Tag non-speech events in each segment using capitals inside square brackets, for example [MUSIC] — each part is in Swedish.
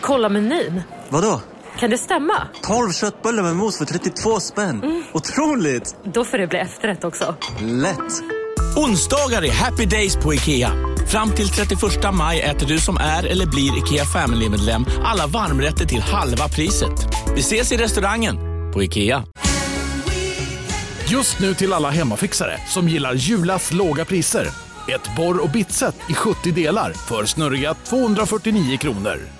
Kolla menyn. Vadå? Kan det stämma? 12 köttbullar med mos för 32 spänn. Mm. Otroligt! Då får det bli efterrätt också. Lätt! Onsdagar är happy days på IKEA. Fram till 31 maj äter du som är eller blir IKEA Family-medlem alla varmrätter till halva priset. Vi ses i restaurangen på IKEA. Just nu till alla hemmafixare som gillar Julas låga priser. Ett borr och bitset i 70 delar för snurriga 249 kronor.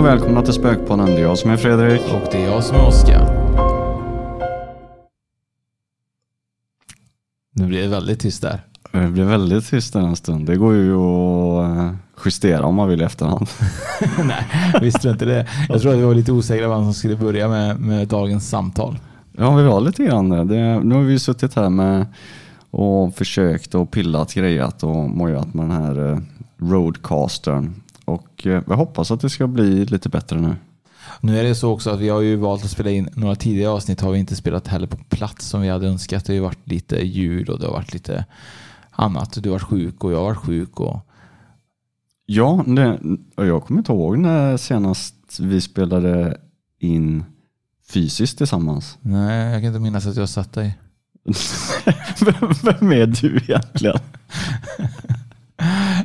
Och välkomna till Spökpodden. Det är jag som är Fredrik. Och det är jag som är Oskar. Nu blir det väldigt tyst där. Det blir väldigt tyst där en stund. Det går ju att eh, justera om man vill i efterhand. [LAUGHS] Nej, visste du inte det? Jag tror att vi var lite osäkra vem som skulle börja med, med dagens samtal. Ja, vi var lite grann det. Nu har vi suttit här med och försökt och pillat, grejat och mojat med den här eh, roadcastern. Och eh, jag hoppas att det ska bli lite bättre nu. Nu är det så också att vi har ju valt att spela in några tidigare avsnitt har vi inte spelat heller på plats som vi hade önskat. Det har ju varit lite ljud och det har varit lite annat. Du har varit sjuk och jag har varit sjuk. Och... Ja, det, jag kommer inte ihåg när senast vi spelade in fysiskt tillsammans. Nej, jag kan inte minnas att jag satt dig. [LAUGHS] Vem är du egentligen?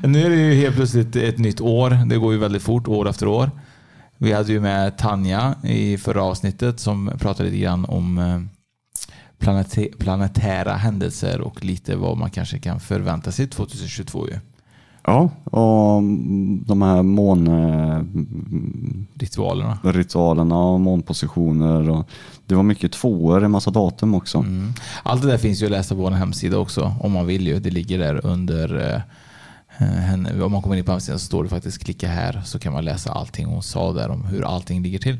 Nu är det ju helt plötsligt ett nytt år. Det går ju väldigt fort år efter år. Vi hade ju med Tanja i förra avsnittet som pratade lite grann om eh, planetära händelser och lite vad man kanske kan förvänta sig 2022. Ju. Ja, och de här mån... Ritualerna. Ritualerna och månpositioner. Och det var mycket tvåor, en massa datum också. Mm. Allt det där finns ju att läsa på vår hemsida också om man vill ju. Det ligger där under eh, henne, om man kommer in på hemsidan så står det faktiskt klicka här så kan man läsa allting hon sa där om hur allting ligger till.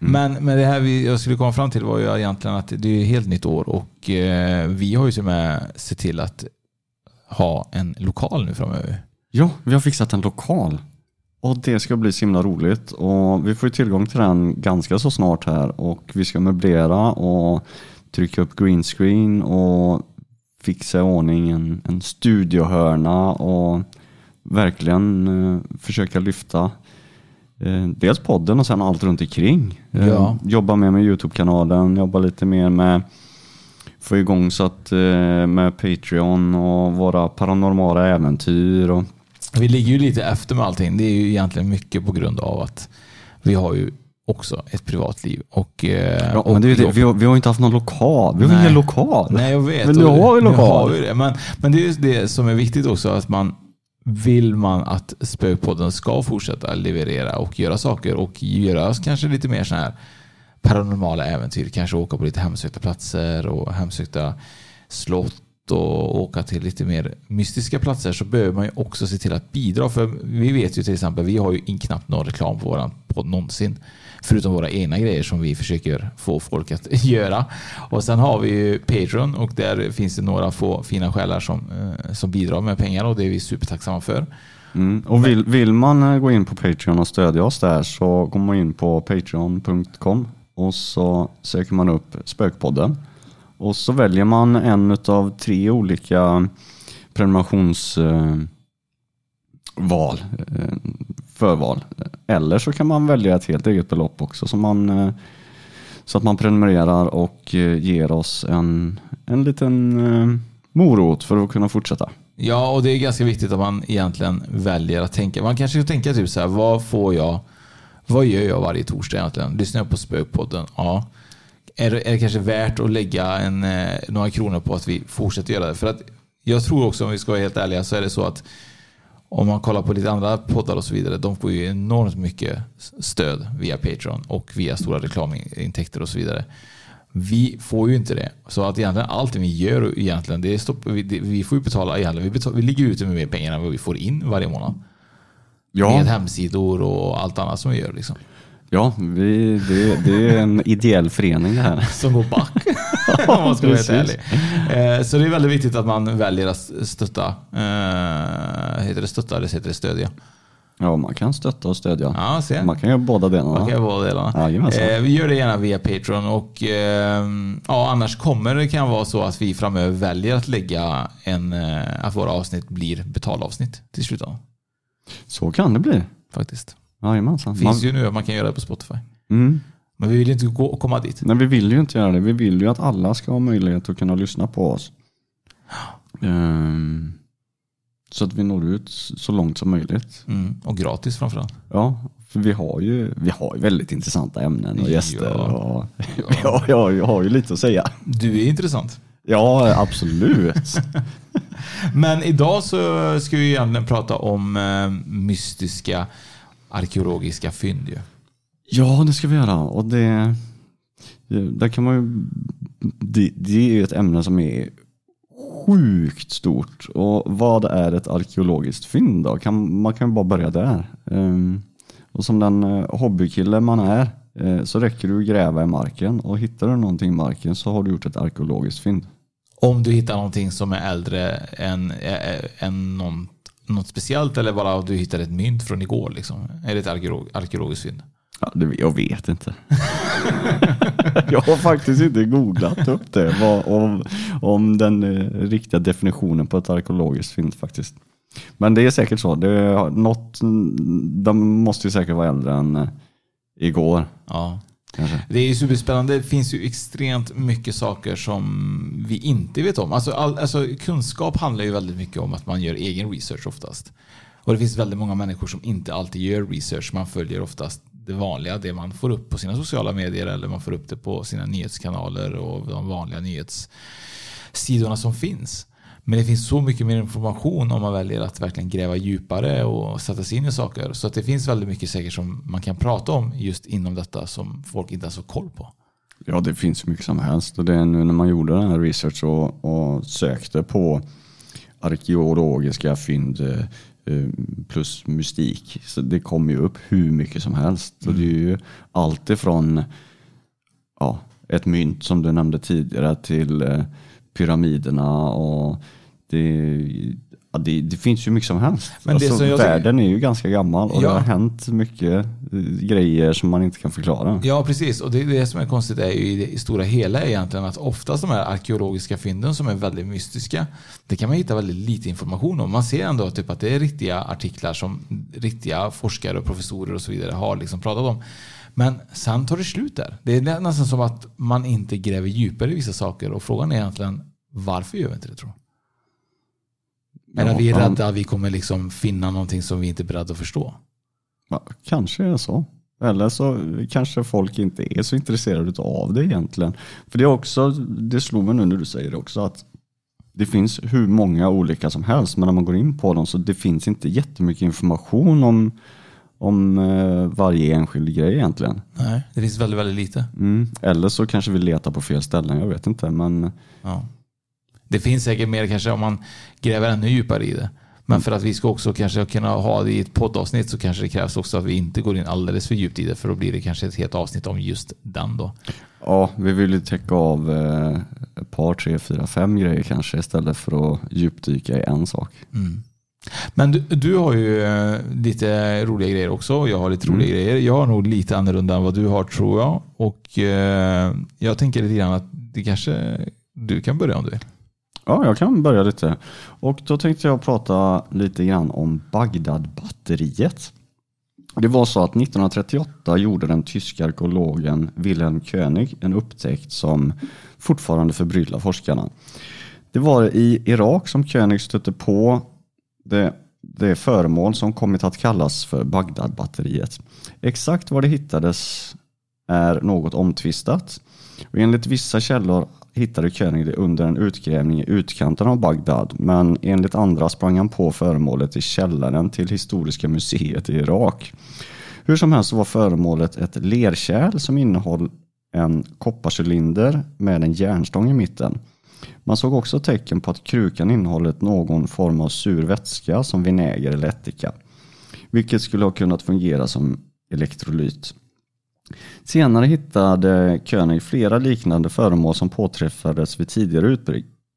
Mm. Men, men det här vi, jag skulle komma fram till var ju egentligen att det är ett helt nytt år och eh, vi har ju som är sett till att ha en lokal nu framöver. Ja, vi har fixat en lokal. Och det ska bli så himla roligt och vi får ju tillgång till den ganska så snart här och vi ska möblera och trycka upp green screen och fixa i ordning en, en studiohörna och verkligen eh, försöka lyfta eh, dels podden och sen allt runt omkring. Eh, ja. Jobba mer med Youtube-kanalen, jobba lite mer med få igång så att eh, med Patreon och våra paranormala äventyr. Och... Vi ligger ju lite efter med allting. Det är ju egentligen mycket på grund av att vi har ju också ett privatliv. Och, eh, ja, och men det, det, vi, har, vi har inte haft någon lokal. Vi har ingen lokal. Nej, jag vet. Men nu har vi lokal. Vi det. Men, men det är just det som är viktigt också. att man vill man att Spökpodden ska fortsätta leverera och göra saker och göra kanske lite mer så här paranormala äventyr. Kanske åka på lite hemsökta platser och hemsökta slott och åka till lite mer mystiska platser så behöver man ju också se till att bidra. För vi vet ju till exempel, vi har ju knappt någon reklam på våran podd någonsin. Förutom våra egna grejer som vi försöker få folk att [LAUGHS] göra. Och sen har vi ju Patreon och där finns det några få fina själar som, eh, som bidrar med pengar och det är vi supertacksamma för. Mm. Och vill, vill man eh, gå in på Patreon och stödja oss där så går man in på patreon.com och så söker man upp Spökpodden. Och så väljer man en av tre olika prenumerationsval, eh, eh, förval. Eller så kan man välja ett helt eget belopp också så, man, eh, så att man prenumererar och ger oss en, en liten morot för att kunna fortsätta. Ja, och det är ganska viktigt att man egentligen väljer att tänka. Man kanske ska tänka typ så här, vad får jag, vad gör jag varje torsdag egentligen? Lyssnar jag på Spökpodden? Ja är det, är det kanske värt att lägga en, eh, några kronor på att vi fortsätter göra det. För att jag tror också, om vi ska vara helt ärliga, så är det så att om man kollar på lite andra poddar och så vidare, de får ju enormt mycket stöd via Patreon och via stora reklamintäkter och så vidare. Vi får ju inte det. Så att egentligen allting vi gör, egentligen, det stopp, vi, det, vi får ju betala, egentligen, vi, betal, vi ligger ute med mer pengar än vad vi får in varje månad. Ja. Med hemsidor och allt annat som vi gör. Liksom. Ja, vi, det, det är en ideell förening det här. Som går back. [LAUGHS] [LAUGHS] om man ska vara helt ärlig. Eh, Så det är väldigt viktigt att man väljer att stötta. Eh, Heter det stötta eller heter det stödja? Ja, man kan stötta och stödja. Ja, se. Man kan göra båda delarna. Man kan göra båda delarna. Jajamensan. Eh, vi gör det gärna via Patreon och eh, ja, annars kommer det kan vara så att vi framöver väljer att lägga en, att våra avsnitt blir betalavsnitt till slut. Så kan det bli. Faktiskt. Jajamensan. Det finns ju nu att man kan göra det på Spotify. Mm. Men vi vill inte gå, komma dit. Nej, vi vill ju inte göra det. Vi vill ju att alla ska ha möjlighet att kunna lyssna på oss. [GASPS] Ehm, så att vi når ut så långt som möjligt. Mm. Och gratis framförallt. Ja, för vi har ju, vi har ju väldigt intressanta ämnen och gäster. [LAUGHS] Ja. Och, ja, ja, jag har ju lite att säga. Du är intressant. Ja, absolut. [LAUGHS] Men idag så ska vi egentligen prata om eh, mystiska arkeologiska fynd. Ju. Ja, det ska vi göra. Och det, där kan man ju, det, det är ju ett ämne som är sjukt stort. Och vad är ett arkeologiskt fynd då? Kan, man kan ju bara börja där. Ehm, och som den eh, hobbykille man är eh, så räcker det att gräva i marken och hittar du någonting i marken så har du gjort ett arkeologiskt fynd. Om du hittar någonting som är äldre än, än någon, något speciellt eller bara att du hittar ett mynt från igår. Liksom. Är det ett arkeolog, arkeologiskt fynd? Ja, det, jag vet inte. [LAUGHS] jag har faktiskt inte googlat upp det. Vad, om, om den eh, riktiga definitionen på ett arkeologiskt fynd faktiskt. Men det är säkert så. Det något, de måste ju säkert vara äldre än eh, igår. Ja. Kanske. Det är ju superspännande. Det finns ju extremt mycket saker som vi inte vet om. Alltså, all, alltså, kunskap handlar ju väldigt mycket om att man gör egen research oftast. Och det finns väldigt många människor som inte alltid gör research. Man följer oftast det vanliga, det man får upp på sina sociala medier eller man får upp det på sina nyhetskanaler och de vanliga nyhetssidorna som finns. Men det finns så mycket mer information om man väljer att verkligen gräva djupare och sätta sig in i saker. Så att det finns väldigt mycket säkert som man kan prata om just inom detta som folk inte ens har koll på. Ja, det finns mycket som helst. Och det är nu när man gjorde den här research och, och sökte på arkeologiska fynd eh, eh, plus mystik. Så det kommer ju upp hur mycket som helst. Så det är ju allt ifrån ja, ett mynt som du nämnde tidigare till eh, pyramiderna och det, ja, det, det finns ju mycket som helst. Men det alltså, som jag tycker- världen är ju ganska gammal och Ja. det har hänt mycket eh, grejer som man inte kan förklara. Ja, precis. Och det, det som är konstigt är ju i det stora hela egentligen att oftast de här arkeologiska fynden som är väldigt mystiska, det kan man hitta väldigt lite information om. Man ser ändå typ att det är riktiga artiklar som riktiga forskare och professorer och så vidare har liksom pratat om. Men sen tar det slut där. Det är nästan som att man inte gräver djupare i vissa saker och frågan är egentligen varför gör vi inte det tror du? Eller Ja, vi är rädda att vi kommer liksom finna någonting som vi inte är beredda att förstå. Ja, kanske är det så. Eller så kanske folk inte är så intresserade av det egentligen. För det är också, det slog mig nu när du säger det också att det finns hur många olika som helst men när man går in på dem så det finns inte jättemycket information om, om eh, varje enskild grej egentligen. Nej, det finns väldigt, väldigt lite. Mm. Eller så kanske vi letar på fel ställen, jag vet inte. Men Ja. Det finns säkert mer kanske om man gräver ännu djupare i det. Men för att vi ska också kanske kunna ha det i ett poddavsnitt så kanske det krävs också att vi inte går in alldeles för djupt i det för då blir det kanske ett helt avsnitt om just den då. ja, vi vill ju täcka av eh, ett par, tre, fyra, fem grejer kanske istället för att djupdyka i en sak. Men du, du har ju eh, lite roliga grejer också och jag har lite roliga grejer. Jag har nog lite annorlunda än vad du har tror jag. Och eh, jag tänker lite grann att det kanske du kan börja om du vill. Ja, jag kan börja lite. Och då tänkte jag prata lite grann om Bagdadbatteriet. Det var så att 1938 gjorde den tyska arkeologen Wilhelm König en upptäckt som fortfarande förbryllar forskarna. Det var i Irak som König stötte på det, det föremål som kommit att kallas för Bagdadbatteriet. Exakt var det hittades är något omtvistat. Och enligt vissa källor hittade König det under en utgrävning i utkanten av Bagdad men enligt andra sprang han på föremålet i källaren till Historiska museet i Irak. Hur som helst var föremålet ett lerkärl som innehöll en kopparcylinder med en järnstång i mitten. Man såg också tecken på att krukan innehållit någon form av sur vätska som vinäger eller ättika, vilket skulle ha kunnat fungera som elektrolyt. Senare hittade König flera liknande föremål som påträffades vid tidigare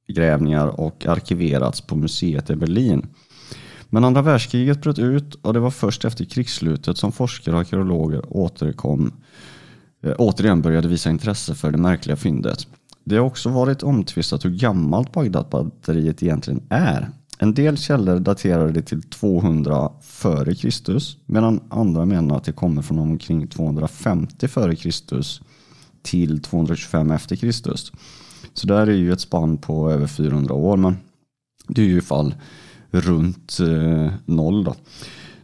utgrävningar och arkiverats på museet i Berlin. Men andra världskriget bröt ut och det var först efter krigsslutet som forskare och arkeologer återkom, eh, återigen började visa intresse för det märkliga fyndet. Det har också varit omtvistat hur gammalt Bagdadbatteriet egentligen är. En del källor daterar det till 200 före Kristus medan andra menar att det kommer från omkring 250 före Kristus till 225 efter Kristus. Så där är ju ett spann på över 400 år men det är ju i fall runt eh, noll. Då.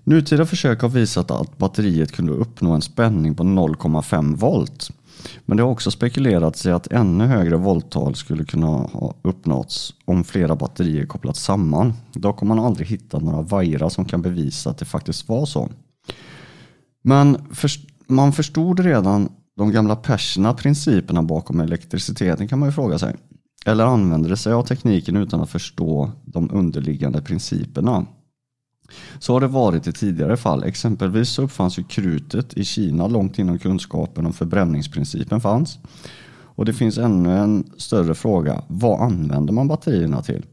Nutida försök har visat att batteriet kunde uppnå en spänning på 0,5 volt. Men det har också spekulerats i att ännu högre volttal skulle kunna ha uppnåtts om flera batterier kopplats samman. Dock har man aldrig hittat några vajrar som kan bevisa att det faktiskt var så. Men man förstod redan de gamla perserna principerna bakom elektriciteten kan man ju fråga sig. Eller använde det sig av tekniken utan att förstå de underliggande principerna? Så har det varit i tidigare fall. Exempelvis så uppfanns ju krutet i Kina långt innan kunskapen om förbränningsprincipen fanns. Och det finns ännu en större fråga. Vad använder man batterierna till?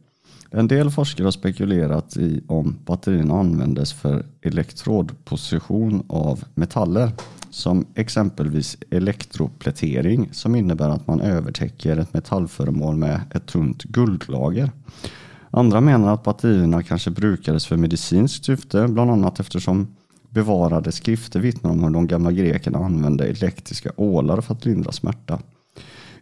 En del forskare har spekulerat i om batterierna användes för elektrodposition av metaller som exempelvis elektroplätering som innebär att man övertäcker ett metallföremål med ett tunt guldlager. Andra menar att batterierna kanske brukades för medicinskt syfte, bland annat eftersom bevarade skrifter vittnar om hur de gamla grekerna använde elektriska ålar för att lindra smärta.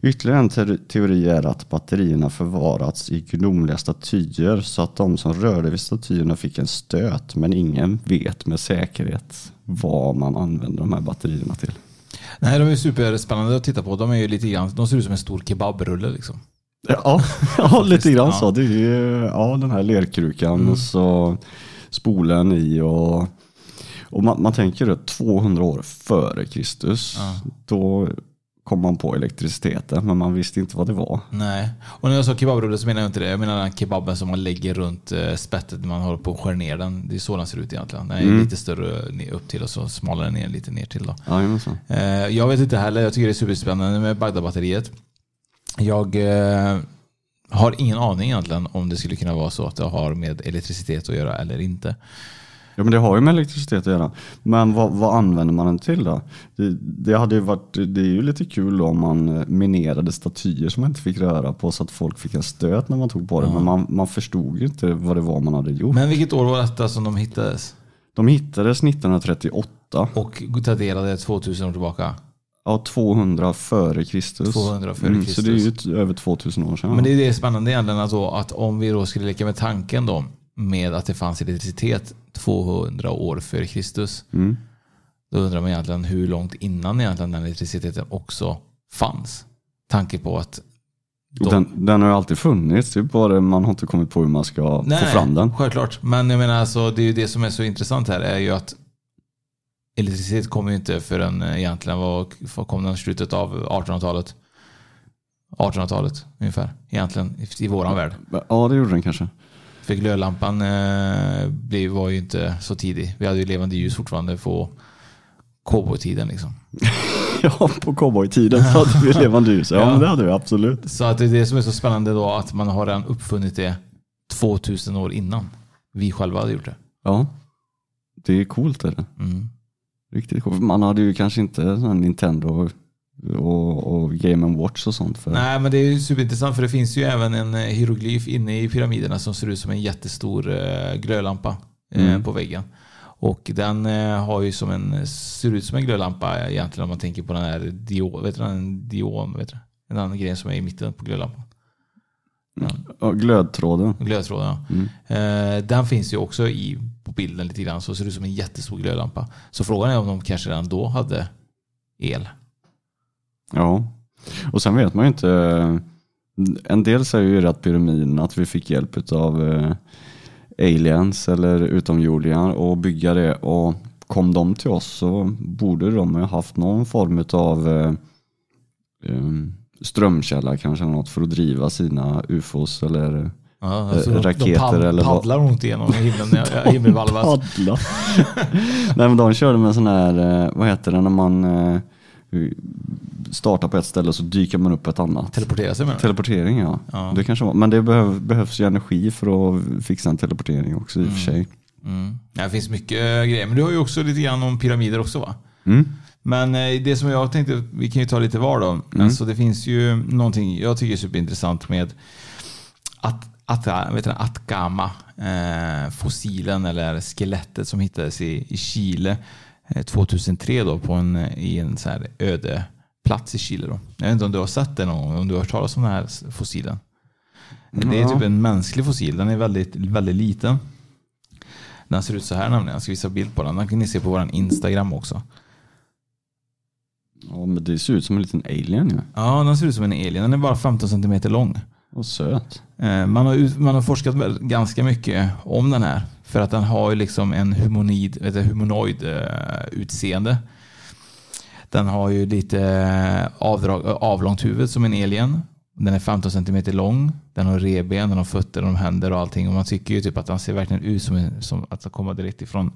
Ytterligare en teori är att batterierna förvarats i gudomliga statyer så att de som rörde vid statyerna fick en stöt men ingen vet med säkerhet vad man använder de här batterierna till. Nej, de är superspännande att titta på. De är ju lite grann, de ser ut som en stor kebabrulle liksom. Ja, ja [LAUGHS] lite grann så. Det är ju ja, den här lerkrukan mm. och så spolen i och, och man, man tänker det 200 år före Kristus. Ja. Då kom man på elektriciteten men man visste inte vad det var. Nej, och när jag sa kebabrulle så menar jag inte det. Jag menar den kebaben som man lägger runt eh, spettet när man håller på att skära ner den. Det är så den ser ut egentligen. Den är mm. lite större upp till och så smalare ner lite ner till. Då. Ja, eh, jag vet inte heller. Jag tycker det är superspännande med Bagdad-batteriet. Jag eh, har ingen aning egentligen om det skulle kunna vara så att det har med elektricitet att göra eller inte. Ja men det har ju med elektricitet att göra. Men vad, vad använder man den till då? Det, det, hade ju varit, det är ju lite kul om man eh, minerade statyer som man inte fick röra på så att folk fick en stöt när man tog på det. Ja. Men man, man förstod ju inte vad det var man hade gjort. Men vilket år var detta som de hittades? De hittades 1938. Och daterade 2000 år tillbaka? Ja, 200 före Kristus. 200 före Kristus. Mm, så det är ju över 2000 år sedan. Men det är det spännande egentligen alltså, att om vi då skulle leka med tanken då med att det fanns elektricitet 200 år före Kristus. Mm. Då undrar man egentligen hur långt innan egentligen den elektriciteten också fanns. Tanke på att de... den, den, har ju alltid funnits, det är bara man har inte kommit på hur man ska Nej, få fram den. Självklart, men jag menar alltså, det är ju det som är så intressant här är ju att elektricitet kom ju inte förrän eh, egentligen var, kom den slutet av 1800-talet. 1800-talet ungefär, egentligen i våran värld. Ja, det gjorde den kanske. För glödlampan eh, var ju inte så tidig. Vi hade ju levande ljus fortfarande på cowboytiden liksom. [LAUGHS] ja, på cowboytiden hade vi levande ljus. Ja, [LAUGHS] ja, men det hade vi absolut. Så att det är det som är så spännande då att man har redan uppfunnit det 2000 år innan vi själva hade gjort det. Ja, det är coolt. Är det? Mm. Riktigt coolt. Man hade ju kanske inte sån Nintendo och, och Game Watch och sånt. För. Nej, men det är ju superintressant för det finns ju även en eh, hieroglyf inne i pyramiderna som ser ut som en jättestor uh, glödlampa uh, mm. på väggen. Och den har ju som en, ser ut som en glödlampa egentligen om man tänker på den här dion, vet du, den dion, vet du, en annan grej som är i mitten på glödlampan. Ja, glödtråden. Glödtråden, ja. Mm. den finns ju också i, på bilden lite grann, så ser det ut som en jättestor glödlampa. Så frågan är om de kanske redan då hade el. Ja, och sen vet man ju inte. En del säger ju att pyramiden, att vi fick hjälp av eh, aliens eller utomjordingar att bygga det och kom de till oss så borde de ha haft någon form av eh, um, strömkälla kanske något för att driva sina ufos eller Ja, eh, alltså raketer de pad- eller vad. paddlar runt igenom himlen, ja, himmelvalvet. Paddla. [LAUGHS] Nej men de körde med sån här, eh, vad heter det när man eh, startar på ett ställe så dyker man upp på ett annat. Teleportera sig menar? Teleportering ja. Ja. Det kanske var. Men det behöv, behövs ju energi för att fixa en teleportering också i och för sig. Mm. Ja, det finns mycket grejer. Men du har ju också lite grann om pyramider också va? Mm. Men eh, det som jag tänkte, vi kan ju ta lite var då. Mm. Alltså det finns ju någonting jag tycker är superintressant med att, att, vet du, Atacama, eh, fossilen eller skelettet som hittades i, i Chile eh, 2003 då på en, i en så här öde plats i Chile. Då. Jag vet inte om du har sett det någon gång, om du har hört talas om den här fossilen? Det är typ en mänsklig fossil. Den är väldigt, väldigt liten. Den ser ut så här nämligen. Jag ska visa bild på den. Den kan ni se på vår Instagram också. Ja men det ser ut som en liten alien ju. Ja, den ser ut som en alien. Den är bara 15 centimeter lång. Och söt. Eh, Man har, man har forskat ganska mycket om den här. För att den har ju liksom en humonid, vet du, humanoid eh, utseende. Den har ju lite eh, avdrag, avlångt huvud som en alien. Den är 15 centimeter lång. Den har reben, den har fötter, den har händer och allting. Och man tycker ju typ att den ser verkligen ut som, som att den kommer direkt ifrån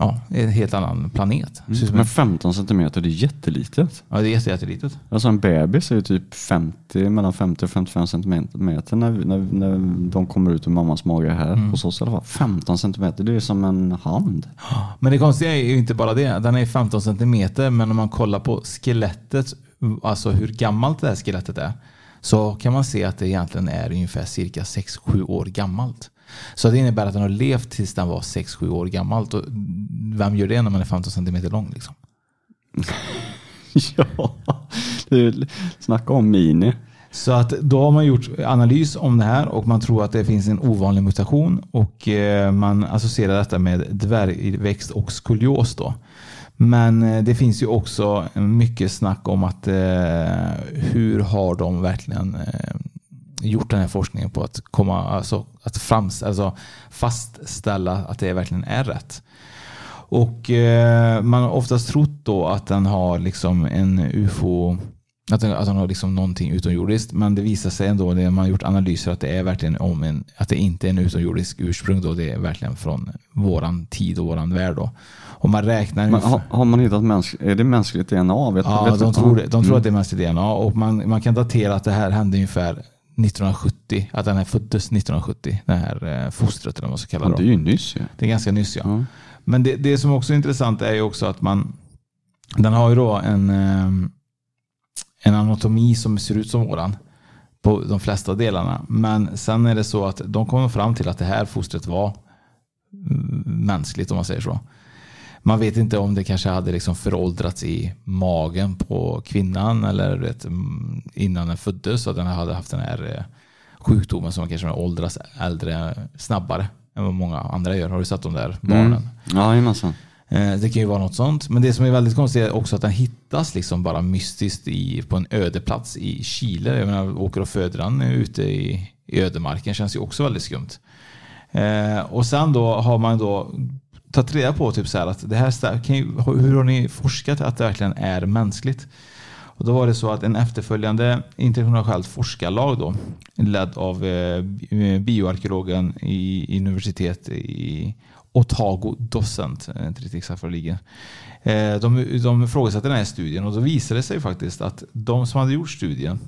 ja, en helt annan planet. En, Men 15 centimeter, det är jättelitet. ja, det är jätte- jättelitet. Alltså en bebis är ju typ 50, mellan 50 och 55 centimeter när, när, när de kommer ut ur mammas mage här. Mm. Hos oss i alla fall. 15 centimeter, det är som en hand. Men det konstiga är ju inte bara det. Den är 15 centimeter, men om man kollar på skelettet, alltså hur gammalt det här skelettet är, så kan man se att det egentligen är ungefär cirka 6-7 år gammalt. Så det innebär att den har levt tills den var 6-7 år gammalt. Och vem gör det när man är 15 centimeter lång? Liksom? [LAUGHS] ja, är, snacka om mini. Så att då har man gjort analys om det här och man tror att det finns en ovanlig mutation och eh, man associerar detta med dvärgväxt och skolios. Då. Men eh, det finns ju också mycket snack om att eh, hur har de verkligen gjort den här forskningen på att, komma, alltså, att frams, alltså fastställa att det verkligen är rätt. Och eh, man har oftast trott då att den har liksom en ufo att den, att den har liksom någonting utomjordiskt. Men det visar sig ändå när man gjort analyser att det är verkligen om en, att det inte är en utomjordisk ursprung. Då. Det är verkligen från våran tid och våran värld. Då. Och man räknar Men har, har man hittat mänsk, är det mänskligt DNA? Vet, Ja, vet de tror, de tror Mm. att det är mänskligt DNA. Och man, man kan datera att det här hände ungefär 1970. Att den här föddes 1970. Det här eh, fostret eller vad man ska kalla Ja, det. det är ju nyss ju. Det är ganska nyss ja. Ja. Men det, det som också är intressant är ju också att man den har ju då en, eh, en anatomi som ser ut som våran på de flesta delarna. Men sen är det så att de kommer fram till att det här fostret var mm, mänskligt om man säger så. Man vet inte om det kanske hade liksom föråldrats i magen på kvinnan eller vet, mm, innan den föddes och den hade haft den här eh, sjukdomen som kanske åldras äldre snabbare än vad många andra gör. Har du sett de där barnen? Mm. Ja, jajamensan. Eh, Det kan ju vara något sånt. Men det som är väldigt konstigt är också att den hittas liksom bara mystiskt i, på en ödeplats i Chile. Jag menar, åker och föder den ute i, i ödemarken känns ju också väldigt skumt. Eh, och sen då har man då tagit reda på typ så här att det här kan ju, hur har ni forskat att det verkligen är mänskligt? Och då var det så att en efterföljande internationellt forskarlag då, ledd av eh, bioarkeologen i, i universitet i Otago Docent, eh, inte riktigt exakt var det ligger. Eh, de, de ifrågasatte den här studien och då visade det sig faktiskt att de som hade gjort studien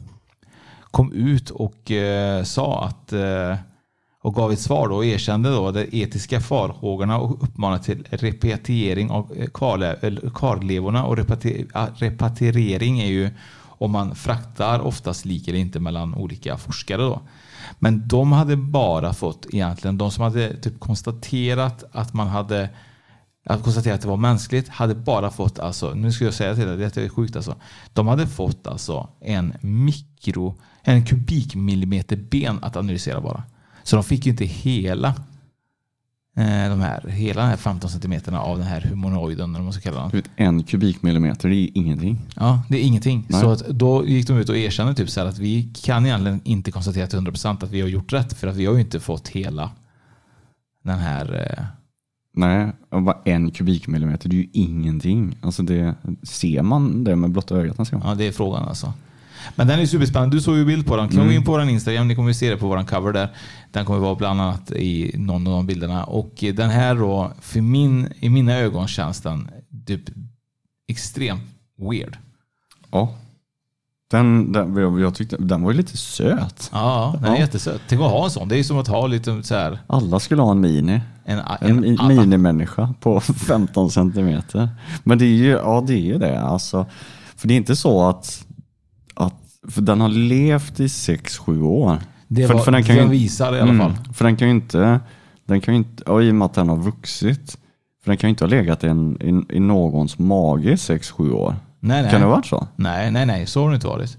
kom ut och eh, sa att eh, och gav ett svar då och erkände då de etiska farhågorna och uppmanade till repatriering av eh, kvarlevorna. Och repatriering är ju om man fraktar oftast lik eller inte mellan olika forskare. Då. Men de hade bara fått egentligen, de som hade typ konstaterat att man hade att konstatera att det var mänskligt hade bara fått, alltså, nu ska jag säga till dig, det är sjukt alltså. De hade fått alltså en mikro, en kubikmillimeter ben att analysera bara. Så de fick ju inte hela eh, de här, hela de här 15 centimeterna av den här humanoiden, eller man ska kalla den. En kubikmillimeter, det är ingenting. Ja, det är ingenting. Nej. Så att då gick de ut och erkände typ så här att vi kan egentligen inte konstatera till 100% att vi har gjort rätt för att vi har ju inte fått hela den här eh, Nej, bara en kubikmillimeter, det är ju ingenting. Alltså det, ser man det med blotta ögat? Ja, det är frågan alltså. Men den är superspännande. Du såg ju bild på den. Mm. in på vår Instagram. Ni kommer ju se det på vår cover där. Den kommer vara bland annat i någon av de bilderna. Och den här då, för min, i mina ögon känns den typ extremt weird. Ja. Den, den, jag, tyckte, den var ju lite söt. Ja, den är Ja. jättesöt. Tänk att ha en sån. Det är ju som att ha lite så här. Alla skulle ha en mini. En, En, en, minimänniska på 15 centimeter. Men det är ju, ja det är det alltså. För det är inte så att för den har levt i 6-7 år. Det för, var- för den kan den ju, visar i alla fall. För den kan ju inte, den kan inte, och i och med att den har vuxit. För den kan ju inte ha legat i, en, i, i någons mage i 6-7 år. Nej, nej. Kan det ha varit så? Nej, nej, nej. Så har det inte varit.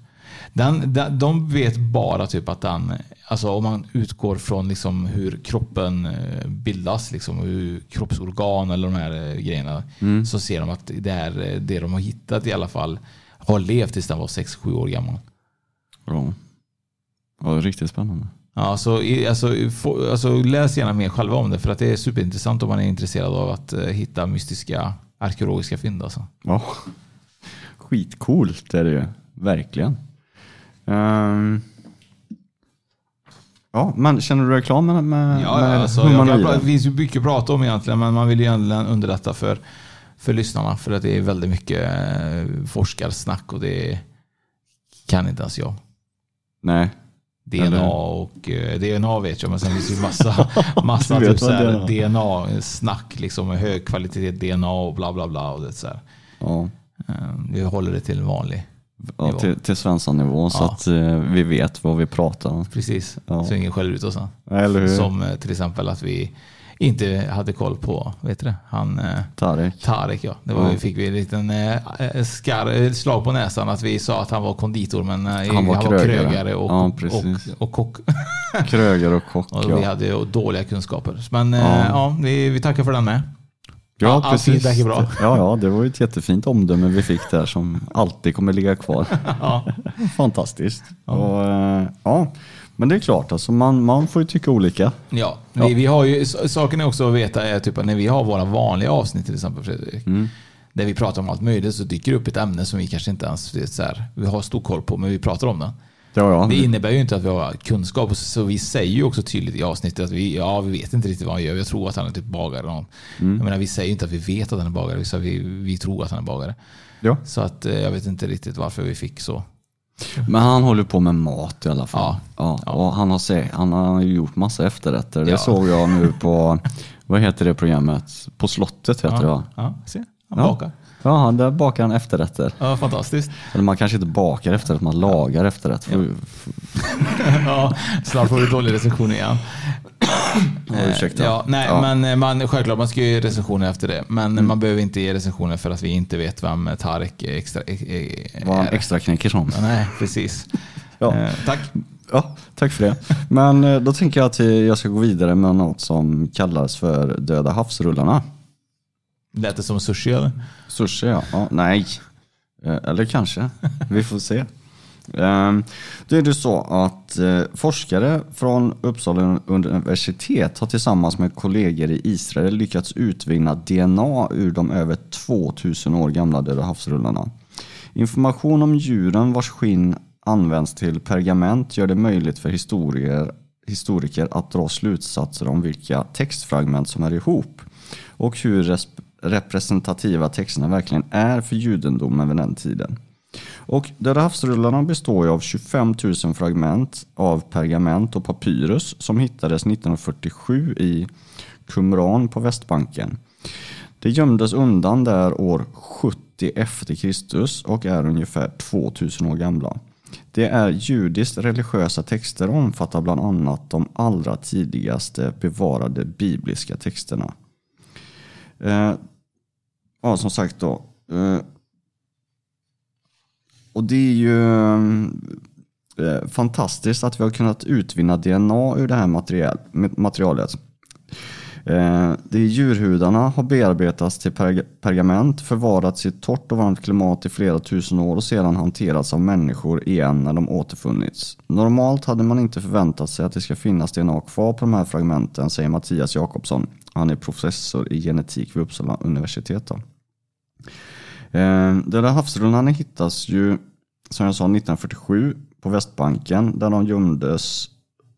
Den, den, de vet bara typ att den, alltså om man utgår från liksom hur kroppen eh, bildas, liksom, hur kroppsorgan eller de här eh, grejerna, Mm. så ser de att det, är, eh, det de har hittat i alla fall har levt tills den var 6-7 år gammal. Ja. ja riktigt spännande. Ja, så, alltså, få, alltså, läs gärna mer själva om det för att det är superintressant om man är intresserad av att eh, hitta mystiska arkeologiska fynd. Alltså. Ja. Skitcoolt är det ju. Verkligen. Ehm. ja, men känner du dig klar med, med, Ja, med alltså, humanoider? det finns ju mycket att prata om egentligen, men man vill ju egentligen underlätta för, för lyssnarna. För att det är väldigt mycket eh, forskarsnack och det kan inte ens jag. Nej. DNA Eller- och eh, DNA vet jag, men sen finns det ju massa, [LAUGHS] massa typ så här DNA DNA-snack, liksom med hög kvalitet DNA och bla bla bla. Och det, så här. Ja. Eh, Vi håller det till en vanlig. Ja, nivå. till, till Svensson-nivå så Ja. att eh, vi vet vad vi pratar om. Precis, Ja. så ingen skäller ut oss. sen. Eller hur? Som eh, till exempel att vi inte hade koll på, vet du det? Han, eh, Tarek. Tarek ja. Det var, Ja. vi fick vi en liten eh, skar, eh, slag på näsan att vi sa att han var konditor men eh, Han var krögare. och, Ja, och, och kock. [LAUGHS] Kröger och kock. [LAUGHS] och vi ja. hade ju dåliga kunskaper. Men Ja. ja, ja vi, vi tackar för den med. Ja, all precis. är bra. Ja, ja, det var ju ett jättefint omdöme vi fick där som alltid kommer ligga kvar. [LAUGHS] Ja. Fantastiskt. Och, eh, ja, men det är klart, alltså, man, man får ju tycka olika. Ja, Vi, vi har ju, saken är också att veta är typ att när vi har våra vanliga avsnitt till exempel Fredrik. Mm. Där vi pratar om allt möjligt så dyker det upp ett ämne som vi kanske inte ens vet, så här, vi har stor koll på men vi pratar om det. Ja, ja. Det innebär ju inte att vi har kunskap så vi säger ju också tydligt i avsnittet att vi, ja, vi vet inte riktigt vad han gör. Jag tror att han är typ bagare. eller något. Mm. Jag menar, vi säger ju inte att vi vet att han är bagare. Vi, vi, vi tror att han är bagare. Ja. Så att, eh, jag vet inte riktigt varför vi fick så. Men han håller på med mat i alla fall. Ja. Ja. Och han, har se, han har gjort massa efterrätter. Det Ja. såg jag nu på, [LAUGHS] vad heter det programmet? På slottet heter det va? Ja, se. Han Ja. bakar. Ja, där bakar han efterrätter. Ja, fantastiskt. Eller man kanske inte bakar efterrätt, man lagar efterrätt. För, [LAUGHS] ja, snart får vi dålig recension igen. Ja, ursäkta. Ja, nej, Ja. men eh, man, självklart man ska ju ge recensioner efter det. Men Mm. man behöver inte ge recensioner för att vi inte vet vem Tarek extra, är, är, vad han extra knäcker som. Ja, Nej, precis. Ja. Eh, tack. Ja, tack för det. Men eh, då tänker jag att eh, jag ska gå vidare med något som kallas för Döda havsrullarna. Lät det som sushi eller? Sushi ja. ja nej. Eh, Eller kanske. Vi får se. Ehm, då är det så att eh, forskare från Uppsala universitet har tillsammans med kollegor i Israel lyckats utvinna DNA ur de över 2000 år gamla Döda havsrullarna. Information om djuren vars skinn används till pergament gör det möjligt för historier, historiker att dra slutsatser om vilka textfragment som är ihop och hur representativa texterna verkligen är för judendomen vid den tiden. Och där havsrullarna består ju av 25 000 fragment av pergament och papyrus som hittades 1947 i Qumran på Västbanken. Det gömdes undan där år 70 efter Kristus och är ungefär 2000 år gamla. Det är judiskt religiösa texter och omfattar bland annat de allra tidigaste bevarade bibliska texterna. Eh, ja, som sagt då. Eh, och det är ju eh, eh, fantastiskt att vi har kunnat utvinna DNA ur det här material, materialet. Eh, de djurhudarna har bearbetats till pergament, förvarats i ett torrt och varmt klimat i flera tusen år och sedan hanterats av människor igen när de återfunnits. Normalt hade man inte förväntat sig att det ska finnas DNA kvar på de här fragmenten, säger Mattias Jakobsson. Han är professor i genetik vid Uppsala universitet. Då. Eh, den där havsrullarna hittas ju, som jag sa, 1947 på Västbanken där de gömdes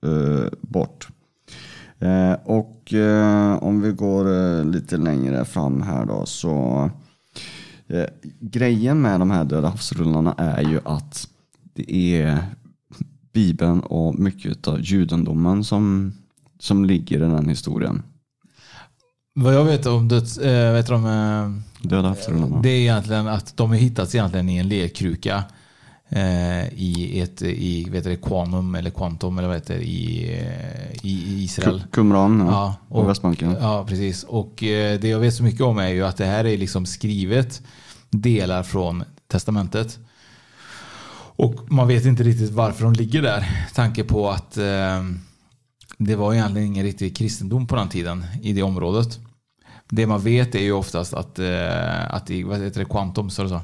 eh, bort. Eh, och eh, om vi går eh, lite längre fram här då så eh, grejen med de här döda havsrullarna är ju att det är Bibeln och mycket av judendomen som, som ligger i den historien. Vad jag vet om döds, äh, vet de, eh, Döda havsrullarna. det är egentligen att de har hittats egentligen i en lerkruka eh, i ett i vet du, Quantum eller Quantum eller vad heter det, i, eh, i Israel. Qumran ja, Ja, på och- Västbanken. Ja, precis. Och eh, det jag vet så mycket om är ju att det här är liksom skrivet delar från testamentet. Och man vet inte riktigt varför de ligger där. Tanke på att eh, det var egentligen ingen riktig kristendom på den tiden i det området. Det man vet är ju oftast att, eh, att i, vad heter det, Quantum, så det så?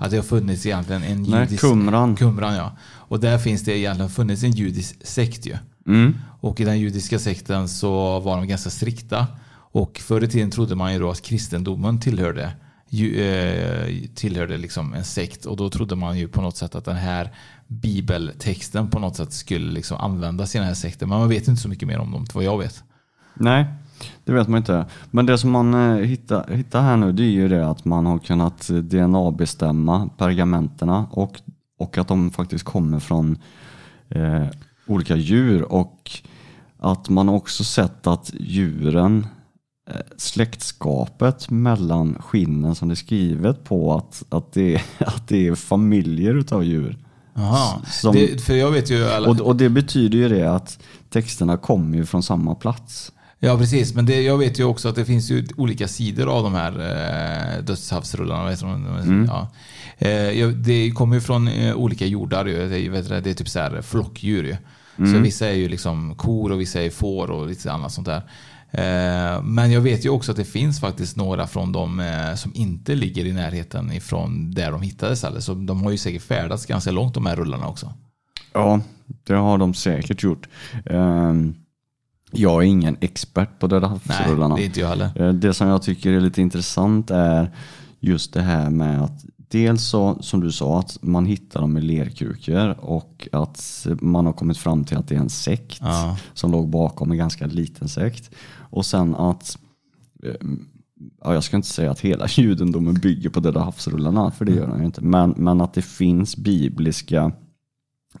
Att det har funnits egentligen en Mm. Nej, judisk... Qumran. Qumran, ja. Och där finns det egentligen funnits en judisk sekt ju. Mm. Och i den judiska sekten så var de ganska strikta. Och förr i tiden trodde man ju då att kristendomen tillhörde, ju, eh, tillhörde liksom en sekt. Och då trodde man ju på något sätt att den här bibeltexten på något sätt skulle liksom användas i den här sekten. Men man vet inte så mycket mer om dem, vad jag vet. Nej, det vet man inte. Men det som man eh, hittar, hittar här nu det är ju det att man har kunnat eh, DNA-bestämma pergamenterna och, och att de faktiskt kommer från eh, olika djur och att man också sett att djuren, eh, släktskapet mellan skinnen som det är skrivet på att, att, det, är, [LAUGHS] att det är familjer utav djur. Jaha. Som- Det, för jag vet ju alla, Och, och det betyder ju det att texterna kommer ju från samma plats. Ja, precis. Men det, jag vet ju också att det finns ju olika sidor av de här eh, dödshavsrullarna. Vet du, de- ja. eh, det kommer ju från eh, olika jordar. Ju. Det, vet du, det är typ så här flockdjur. Ju. Så vissa är ju liksom kor och vissa är får och lite annat sånt där. Eh, men jag vet ju också att det finns faktiskt några från de eh, som inte ligger i närheten ifrån där de hittades. Eller. Så de har ju säkert färdats ganska långt de här rullarna också. Ja, det har de säkert gjort. Ehm, Jag är ingen expert på Döda Nej, havsrullarna. det är inte jag heller. Eh, Det som jag tycker är lite intressant är just det här med att dels så, som du sa, att man hittar dem i lerkrukor och att man har kommit fram till att det är en sekt Ja. som låg bakom en ganska liten sekt. Och sen att eh, Ja, jag ska inte säga att hela [LAUGHS] judendomen bygger på Döda havsrullarna, för det gör den ju inte. Men, men att det finns bibliska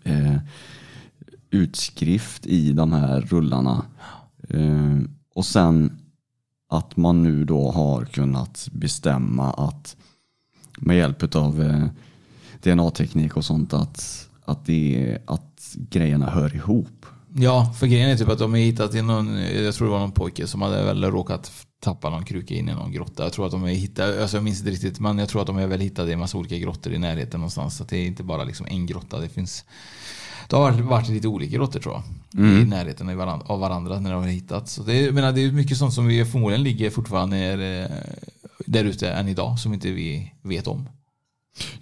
eh, utskrift i de här rullarna. Eh, och sen att man nu då har kunnat bestämma att med hjälp av eh, DNA-teknik och sånt att, att, det att grejerna hör ihop. Ja, för grejen är typ att de har hittat någon, jag tror det var någon pojke som hade väl råkat tappa någon kruka in i någon grotta. Jag tror att de har hittat, alltså jag minns inte riktigt, men jag tror att de har väl hittat i en massa olika grottor i närheten någonstans. Så det är inte bara liksom en grotta, det finns det har varit, lite olika grottor tror jag. I närheten av varandra, av varandra när de har hittats. Så det, är- menar, det är mycket sånt som vi förmodligen ligger fortfarande eh, där ute än idag som inte vi vet om.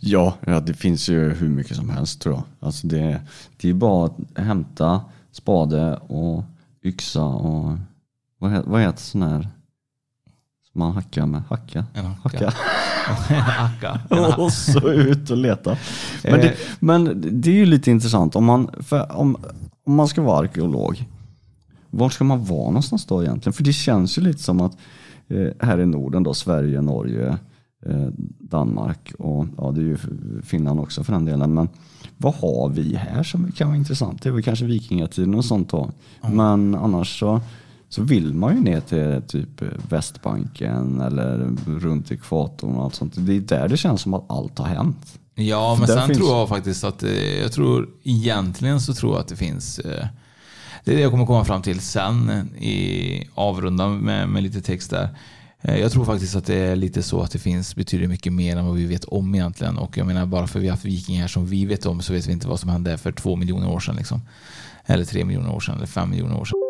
Ja, ja, det finns ju hur mycket som helst tror jag. Alltså det, det är bara att hämta spade och yxa och vad heter, vad heter sån här som man hackar med? Hacka? En hacka. Hacka. [LAUGHS] [LAUGHS] Och så ut och leta. Men det, men det är ju lite intressant om man, om, om man ska vara arkeolog. Var ska man vara någonstans då egentligen? För det känns ju lite som att eh, här i Norden då, Sverige, Norge, eh, Danmark och ja, det är ju Finland också för den delen. Men vad har vi här som kan vara intressant? Det är väl kanske vikingatiden och sånt då. Men annars så, så vill man ju ner till typ Västbanken eller runt ekvatorn och allt sånt. Det är där det känns som att allt har hänt. Ja, men sen finns- tror jag faktiskt att eh, jag tror egentligen så tror jag att det finns eh, det är det jag kommer komma fram till sen eh, i avrundan med, med lite text där. Jag tror faktiskt att det är lite så att det finns betydligt mycket mer än vad vi vet om egentligen. Och jag menar bara för vi har haft vikingar som vi vet om så vet vi inte vad som hände för två miljoner år sedan. Liksom. Eller tre miljoner år sedan eller fem miljoner år sedan.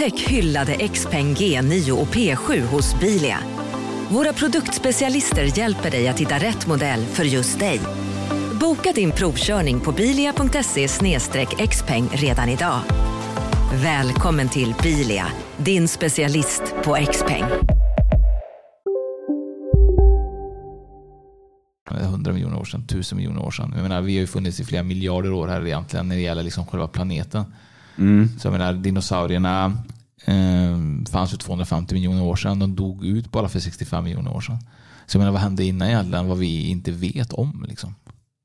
Upptäck hyllade XPeng G9 och P7 hos Bilia. Våra produktspecialister hjälper dig att hitta rätt modell för just dig. Boka din provkörning på bilia.se xpeng redan idag. Välkommen till Bilia, din specialist på XPeng. 100 miljoner år sedan, 1000 miljoner år sedan. Jag menar, vi har ju funnits i flera miljarder år här egentligen när det gäller liksom själva planeten. Mm. Så jag menar, dinosaurierna eh, fanns för 250 miljoner år sedan. De dog ut bara för 65 miljoner år sedan. Så jag menar, vad hände innan egentligen? Vad vi inte vet om. Liksom.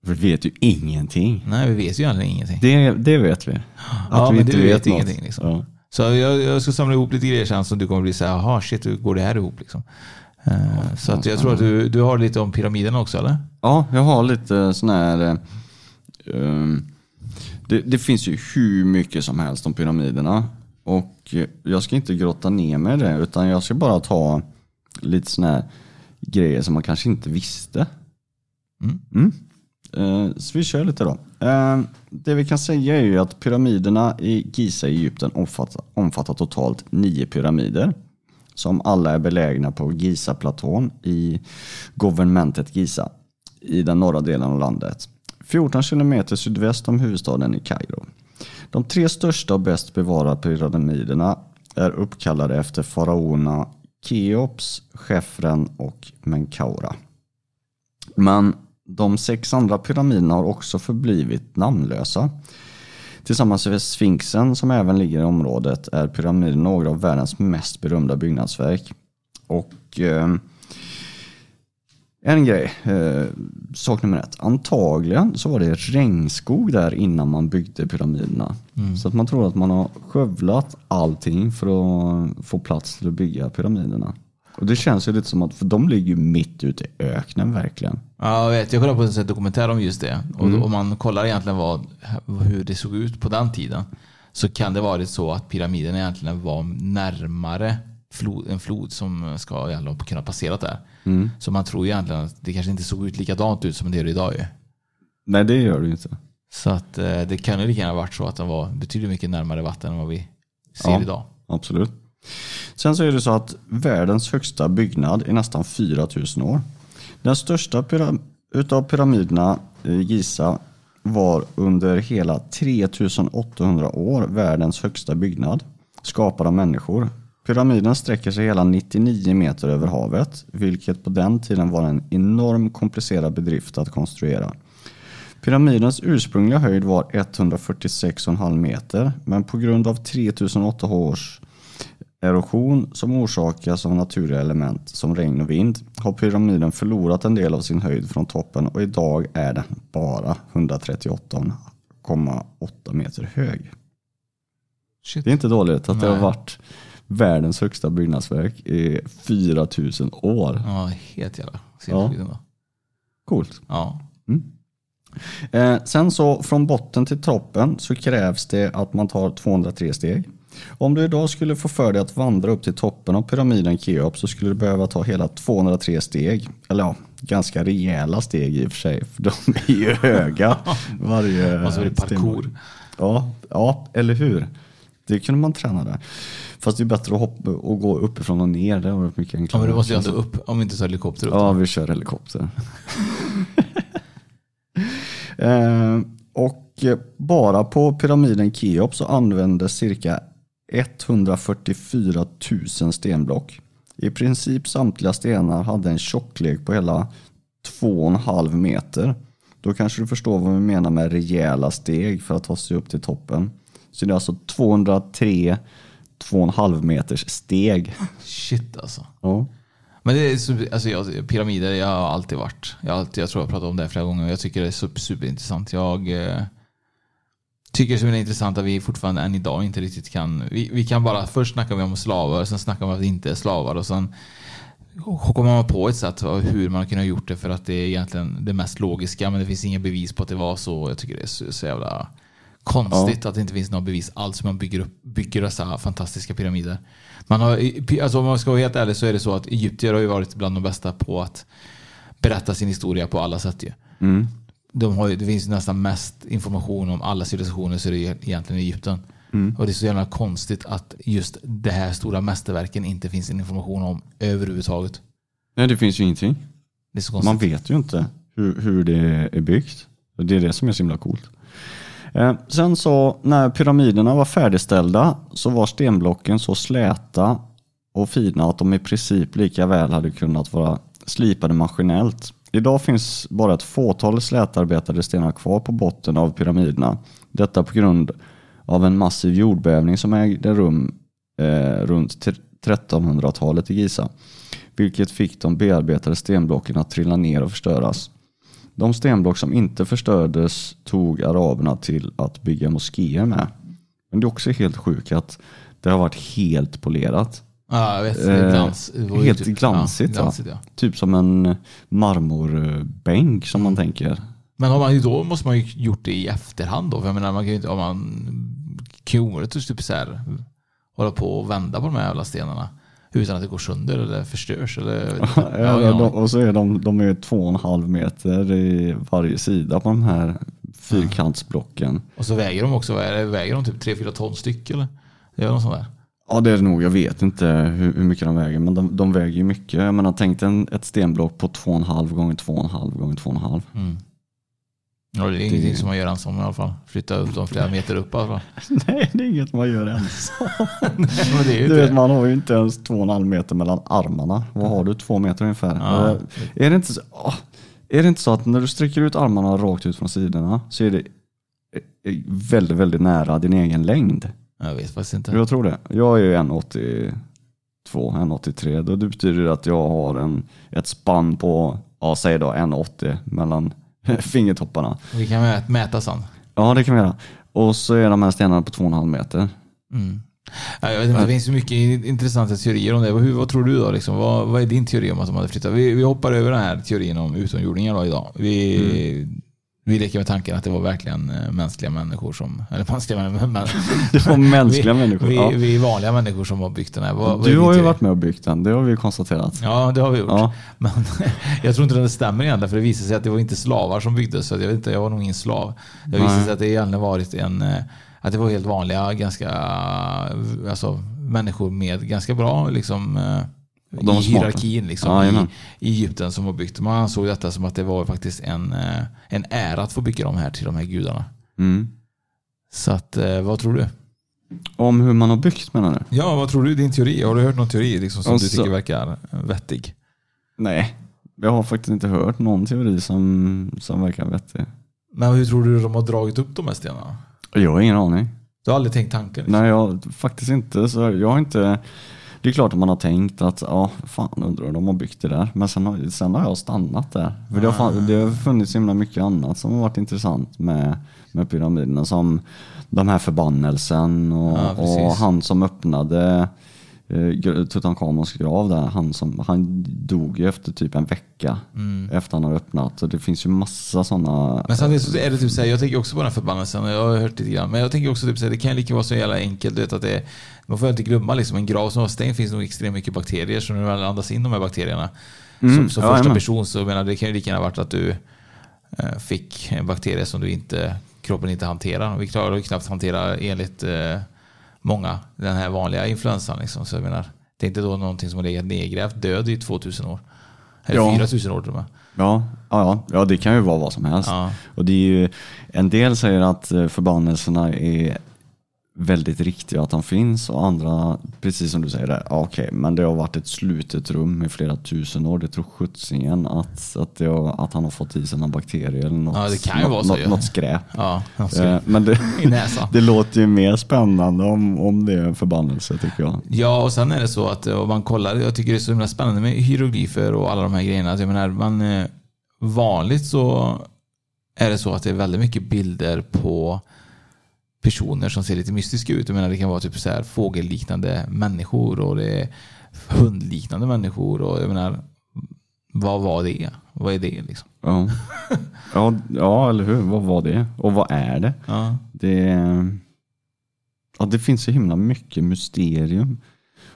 Vi vet ju ingenting. Nej, vi vet ju egentligen ingenting. Det, det vet vi. Att ja, vi men inte vet vet ingenting. Liksom. Ja. Så jag, jag ska samla ihop lite grejer sen som du kommer bli så här, jaha shit, hur går det här ihop? Liksom. Eh, så att jag tror att du, du har lite om pyramiderna också eller? Ja, jag har lite sån här... ehm, det, det finns ju hur mycket som helst om pyramiderna. Och jag ska inte grotta ner mig i det, utan jag ska bara ta lite såna här grejer som man kanske inte visste. Mm. Mm. Eh, Så vi kör lite då. Eh, Det vi kan säga är ju att pyramiderna i Giza i Egypten omfattar, omfattar totalt nio pyramider. Som alla är belägna på Giza-platån i governmentet Giza i den norra delen av landet. 14 kilometer sydväst om huvudstaden i Kairo. De tre största och bäst bevarade pyramiderna är uppkallade efter faraonerna Keops, Chefren och Menkaura. Men de sex andra pyramiderna har också förblivit namnlösa. Tillsammans med Sfinxen som även ligger i området är pyramiderna några av världens mest berömda byggnadsverk. Och eh, en grej, eh, sak nummer ett. Antagligen så var det regnskog där innan man byggde pyramiderna. Mm. Så att man tror att man har skövlat allting för att få plats till att bygga pyramiderna. Och det känns ju lite som att, för de ligger ju mitt ute i öknen verkligen. Ja, jag vet. Jag kollade på en dokumentär om just det. Och Mm. om man kollar egentligen vad, hur det såg ut på den tiden så kan det varit så att pyramiden egentligen var närmare flod, en flod som ska egentligen kunna passera där. Mm. Så man tror ju egentligen att det kanske inte såg ut likadant ut som det gör idag ju. Nej, det gör det ju inte. Så att eh, det kan ju lika gärna varit så att den var betydligt mycket närmare vatten än vad vi ser Ja. idag. Absolut. Sen så är det så att världens högsta byggnad är nästan 4000 år. Den största pyram- utav pyramiderna i Giza var under hela 3800 år världens högsta byggnad skapad av människor. Pyramiden sträcker sig hela 99 meter över havet, vilket på den tiden var en enorm komplicerad bedrift att konstruera. Pyramidens ursprungliga höjd var 146,5 meter, men på grund av 3008 års erosion som orsakas av naturliga element som regn och vind har pyramiden förlorat en del av sin höjd från toppen och idag är den bara 138,8 meter hög. Det är inte dåligt att det har Nej. varit världens högsta byggnadsverk i 4000 år. Ja, helt jävla Ja. sinnessjukt ändå. Coolt. Ja. Eh, sen så från botten till toppen så krävs det att man tar 203 steg. Om du idag skulle få för dig att vandra upp till toppen av pyramiden Keops så skulle du behöva ta hela 203 steg. Eller ja, ganska rejäla steg i och för sig. För de är ju höga. [LAUGHS] Varje Och så är det parkour. Ja, ja, eller hur? Det kunde man träna där. Fast det är bättre att hoppa och gå uppifrån och ner. Det var mycket Ja, enklare. men du måste ju ändå upp om vi inte tar helikopter upp. Ja, vi kör helikopter. [LAUGHS] eh, och bara på pyramiden Keops så användes cirka 144 000 stenblock. I princip samtliga stenar hade en tjocklek på hela 2,5 meter. Då kanske du förstår vad vi menar med rejäla steg för att ta sig upp till toppen. Så det är alltså 203 2,5 meters steg. Shit alltså. Ja. Men det är, super- alltså jag, pyramider, jag har alltid varit. Jag, alltid, jag tror jag pratat om det flera gånger. Jag tycker det är super, superintressant. Jag, eh, tycker som är intressant att vi fortfarande än idag inte riktigt kan. Vi, vi kan bara, först snackar vi om slavar, sen snackar vi om att det inte är slavar och sen kommer man på ett sätt hur man kunde ha gjort det för att det är egentligen det mest logiska men det finns inga bevis på att det var så. Jag tycker det är så, så jävla konstigt Ja. att det inte finns några bevis alls hur man bygger, upp, bygger dessa fantastiska pyramider. Man har, alltså om man ska vara helt ärlig så är det så att egyptier har ju varit bland de bästa på att berätta sin historia på alla sätt ju. Mm. De har, det finns nästan mest information om alla civilisationer så är det egentligen i Egypten. Mm. Och det är så jävla konstigt att just det här stora mästerverken inte finns information om överhuvudtaget. Nej, det finns ju ingenting. Man vet ju inte hur, hur det är byggt. Det är det som är så himla coolt. Eh, sen så när pyramiderna var färdigställda så var stenblocken så släta och fina att de i princip lika väl hade kunnat vara slipade maskinellt. Idag finns bara ett fåtal slätarbetade stenar kvar på botten av pyramiderna. Detta på grund av en massiv jordbävning som ägde rum eh, runt 1300-talet i Giza. Vilket fick de bearbetade stenblocken att trilla ner och förstöras. De stenblock som inte förstördes tog araberna till att bygga moskéer med. Men det är också helt sjukt att det har varit helt polerat. Ja, jag vet. Eh, Glans. Ju helt typ- glansigt. ja, glansigt, ja. Typ som en marmorbänk som man tänker. Men har man, då måste man ju gjort det i efterhand då. För jag menar, man kan ju inte, om man kan ju typ så här, hålla på och vända på de här jävla stenarna. Utan att det går sönder eller förstörs. Eller. [LAUGHS] Ja, har ingen de, och så är de, de är två och en halv meter i varje sida på de här fyrkantsblocken. Och så väger de också, väger de typ 3-4 ton styck eller? Gör de sånt där? Ja det är det nog, jag vet inte hur, hur mycket de väger men de, de väger ju mycket. Jag menar tänk dig ett stenblock på två och en halv gånger två och en halv gånger två och en halv. Mm. Ja, det är ingenting som man gör ensam i alla fall. Flytta upp dem flera meter upp i alla fall. [LAUGHS] Nej det är inget man gör ensam. [LAUGHS] ju du vet det. man har ju inte ens två och en halv meter mellan armarna. Vad har du? Två meter ungefär. Ja. Eh, Är, det inte så, åh, är det inte så att när du sträcker ut armarna rakt ut från sidorna så är det eh, eh, väldigt, väldigt nära din egen längd? Jag vet faktiskt inte. Jag tror det. Jag är ju 1,82, 1,83. Då det betyder att jag har en, ett spann på, ja säg då 1,80 mellan [LAUGHS] fingertopparna. Vi kan mä- mäta sen. Ja det kan vi göra. Och så är de här stenarna på 2,5 meter. Mm. Ja, Jag vet inte, det finns ju mycket intressanta teorier om det. Hur, vad tror du då? Liksom? Vad, vad är din teori om att de hade flyttat? Vi, vi hoppar över den här teorin om utomjordingar idag. Vi, vi leker med tanken att det var verkligen eh, mänskliga människor som... Eller mänskliga. Men, [LAUGHS] Det var mänskliga vi, människor, Vi, ja. vi är vanliga människor som har byggt den här. Vad, Du har ju varit med och byggt den, det har vi ju konstaterat. Ja, det har vi gjort. Ja. Men [LAUGHS] jag tror inte det stämmer egentligen, för det visade sig att det var inte slavar som byggdes. Så jag, vet inte, jag var nog ingen slav. Det visade sig att det egentligen varit en, eh, att det var helt vanliga, ganska, alltså människor med ganska bra liksom, eh, de i hierarkin liksom, Ja, i, i Egypten som var byggt. Man ansåg detta som att det var faktiskt en, eh, en ära att få bygga de här till de här gudarna. Mm. Så att, eh, vad tror du? Om hur man har byggt menar du? Ja, vad tror du? Din teori? Har du hört någon teori liksom, som Och du så- tycker verkar vettig? Nej, jag har faktiskt inte hört någon teori som, som verkar vettig. Men hur tror du de har dragit upp de här stenarna? Jag har ingen aning. Du har aldrig tänkt tanken? Liksom. Nej, jag faktiskt inte. Så jag har inte. Det är klart att man har tänkt att, ja, fan undrar de har byggt det där. Men sen har, sen har jag stannat där. För det, har, det har funnits så himla mycket annat som har varit intressant med, med pyramiderna. Som de här förbannelsen och, Ja, och han som öppnade eh, Tutankhamons grav där. Han, som, han dog ju efter typ en vecka Mm. efter han har öppnat. Så det finns ju massa sådana. Men samtidigt så är det typ såhär, jag tänker också på den här förbannelsen, och jag har hört lite grann. Men jag tänker också typ såhär, det kan ju lika vara så jävla enkelt. Du vet, att det, man får inte glömma liksom, en grav som var stängd finns nog extremt mycket bakterier. Så när du väl andas in de här bakterierna Mm, som, ja, första person så menar, det kan ju lika gärna varit att du eh, fick en bakterie som du inte, kroppen inte hanterar. Vi klarar ju knappt hantera enligt eh, många den här vanliga influensan. Liksom. Så jag menar, det är inte då någonting som har legat nedgrävt död i 2000 år. Eller Ja. 4000 år till och med. Ja, ja, ja, ja, det kan ju vara vad som helst. Ja. Och det är ju, en del säger att eh, förbannelserna är väldigt riktiga att de finns och andra, precis som du säger, där, okej, men det har varit ett slutet rum i flera tusen år. Det tror sjuttsingen att, att, det att han har fått i sig någon bakterie eller något, Ja, det kan ju något, vara så något, ju. något skräp. Ja. Eh, Men det, [LAUGHS] [LAUGHS] det låter ju mer spännande om, om det är en förbannelse tycker jag. Ja, och sen är det så att eh, om man kollar, jag tycker det är så himla spännande med hieroglyfer och alla de här grejerna. Att jag menar, man, eh, vanligt så är det så att det är väldigt mycket bilder på personer som ser lite mystiska ut. Jag menar, det kan vara typ så här fågelliknande människor och det är hundliknande människor. Och jag menar, vad var det? Vad är det liksom? Ja. Ja, ja, eller hur? Vad var det? Och vad är det? Ja. Det, ja, det finns så himla mycket mysterium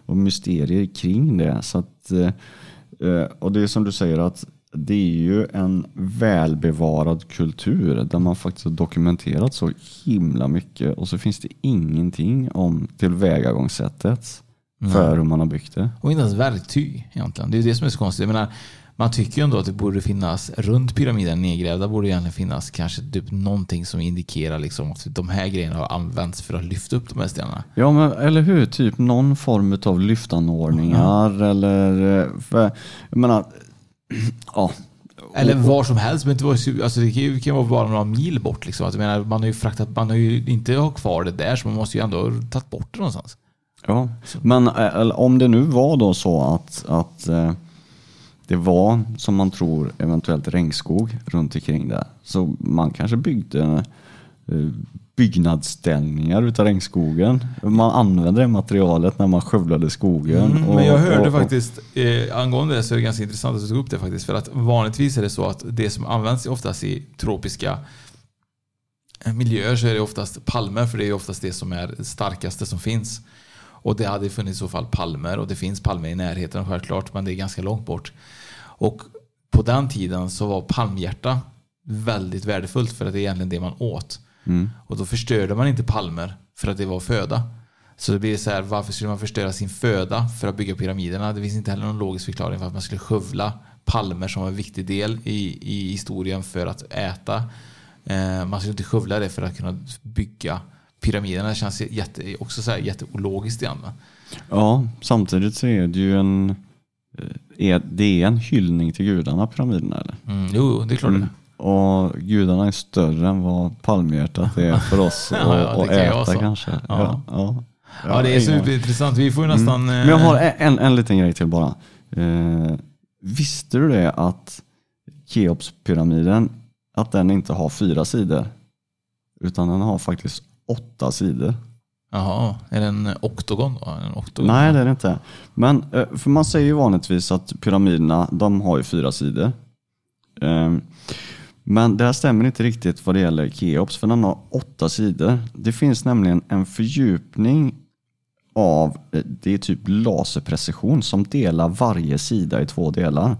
och mysterier kring det. Så att, eh, och det är som du säger att det är ju en välbevarad kultur där man faktiskt har dokumenterat så himla mycket och så finns det ingenting om tillvägagångssättet Nej. för hur man har byggt det. Och inte ens verktyg egentligen. Det är det som är så konstigt. Jag menar, man tycker ju ändå att det borde finnas, runt pyramiden nedgrävda borde egentligen finnas kanske typ någonting som indikerar liksom att de här grejerna har använts för att lyfta upp de här stenarna. Ja, men eller hur? Typ någon form av lyftanordningar eller... eh, För, jag menar, [CLEARS THROAT] ja. Eller var som helst. Men det, var, alltså det kan ju kan vara bara några mil bort. Liksom. Jag menar, man har ju fraktat, man har ju inte ha kvar det där så man måste ju ändå ha tagit bort det någonstans. Ja, men eh, om det nu var då så att, att eh, det var som man tror eventuellt regnskog runt omkring där. Så man kanske byggde eh, byggnadsställningar utav regnskogen. Man använde det materialet när man skövlade skogen. Mm, och- men jag hörde och- och- faktiskt, eh, angående det så är det ganska intressant att du tog upp det faktiskt. För att vanligtvis är det så att det som används oftast i tropiska eh, miljöer så är det oftast palmer, för det är oftast det som är starkaste som finns. Och det hade funnits i så fall palmer och det finns palmer i närheten självklart, men det är ganska långt bort. Och på den tiden så var palmhjärta väldigt värdefullt för att det är egentligen det man åt. Mm. Och då förstörde man inte palmer för att det var föda. Så det blir så här, varför skulle man förstöra sin föda för att bygga pyramiderna? Det finns inte heller någon logisk förklaring för att man skulle skövla palmer som en viktig del i, i historien för att äta. Eh, man skulle inte skövla det för att kunna bygga pyramiderna. Det känns jätte, också så här jätteologiskt igen. Ja, samtidigt så är det ju en, eh, är, det en hyllning till gudarna, pyramiderna eller? Mm, jo, det är klart det. Och gudarna är större än vad palmhjärtat är [LAUGHS] för oss Ja, att, ja, kan vara äta så. kanske. Ja. ja. Ja, det är superintressant. Vi får ju nästan... Mm. Men jag har eh, en, en liten grej till bara. Eh, visste du det att Keopspyramiden, att den inte har fyra sidor? Utan den har faktiskt åtta sidor. Jaha, är det en oktogon då? En oktogon? Nej, det är det inte. Men, eh, för man säger ju vanligtvis att pyramiderna, de har ju fyra sidor. Ehm, men det här stämmer inte riktigt vad det gäller Keops, för den har åtta sidor. Det finns nämligen en fördjupning av, eh, det är typ laserprecision som delar varje sida i två delar.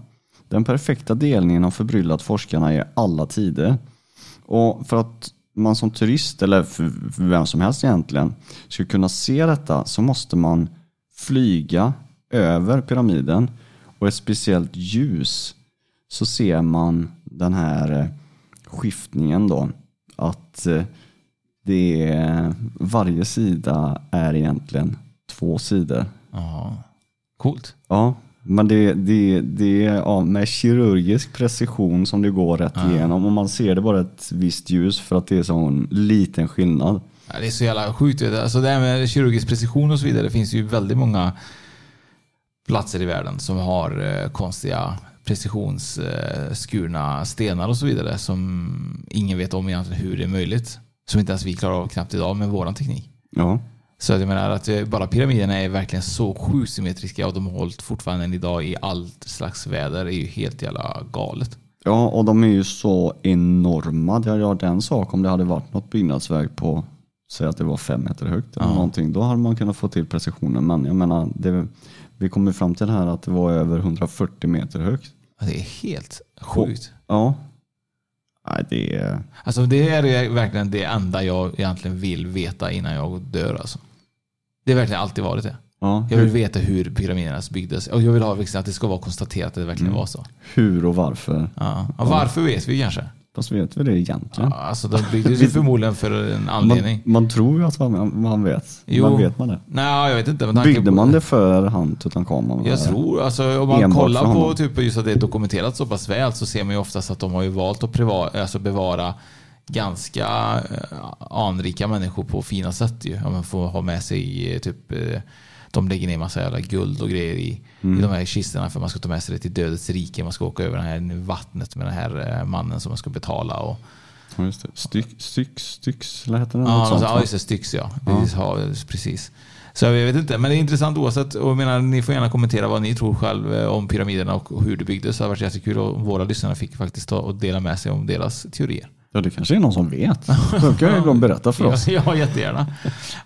Den perfekta delningen har förbryllat forskarna i alla tider. Och för att man som turist, eller för vem som helst egentligen, ska kunna se detta så måste man flyga över pyramiden och ett speciellt ljus så ser man den här eh, skiftningen då. Att eh, det är, varje sida är egentligen två sidor. Ja, coolt. Ja, men det, det, det är ja, med kirurgisk precision som det går rätt Ja. igenom och man ser det bara ett visst ljus för att det är så en liten skillnad. Ja, det är så jävla sjukt. Alltså det här med kirurgisk precision och så vidare. Det finns ju väldigt många platser i världen som har eh, konstiga precisionsskurna stenar och så vidare som ingen vet om egentligen hur det är möjligt. Som inte ens vi klarar av knappt idag med våran teknik. Ja. Så jag menar att eh, bara pyramiderna är verkligen så sjukt symmetriska och de har hållit fortfarande än idag i allt slags väder. Det är ju helt jävla galet. Ja, och de är ju så enorma. Det hade varit en sak om det hade varit något byggnadsverk på, säg att det var fem meter högt eller Ja. någonting. Då hade man kunnat få till precisionen. Men jag menar, det, vi kom ju fram till det här att det var över 140 meter högt. Det är helt sjukt. Ja. Nej, det är... Alltså det här är verkligen det enda jag egentligen vill veta innan jag dör. Alltså. Det har verkligen alltid varit det. Ja, Jag vill hur, veta hur pyramiderna byggdes. Och jag vill ha liksom att det ska vara konstaterat att det verkligen Mm. var så. hur och varför. Ja. Och varför vet vi kanske. Fast vet vi det egentligen? Ja, alltså de byggdes ju förmodligen för en anledning. Man, man tror ju att man, man vet. Jo. Men vet man det? Nej, jag vet inte. tanke Byggde man det för han Tutankhamon? Jag tror, alltså om man kollar på typ just att det är dokumenterat så pass väl så ser man ju oftast att de har ju valt att priva, alltså bevara ganska eh, anrika människor på fina sätt ju. Om man får ha med sig eh, typ eh, de lägger ner massa jävla guld och grejer i, Mm. i de här kistorna för man ska ta med sig det till dödets rike. Man ska åka över det här vattnet med den här eh, mannen som man ska betala. Och, Ja, just det. Styx, styx, styx eller heter den? Ja, Något sånt, ja just det. Styx ja. Precis, ja. precis. Så jag vet inte, men det är intressant oavsett. Och menar, ni får gärna kommentera vad ni tror själv eh, om pyramiderna och hur det byggdes. Det har varit jättekul och våra lyssnare fick faktiskt ta och dela med sig om deras teorier. Ja, det kanske är någon som vet. [LAUGHS] Då kan ju de berätta för oss. Ja, ja, jättegärna.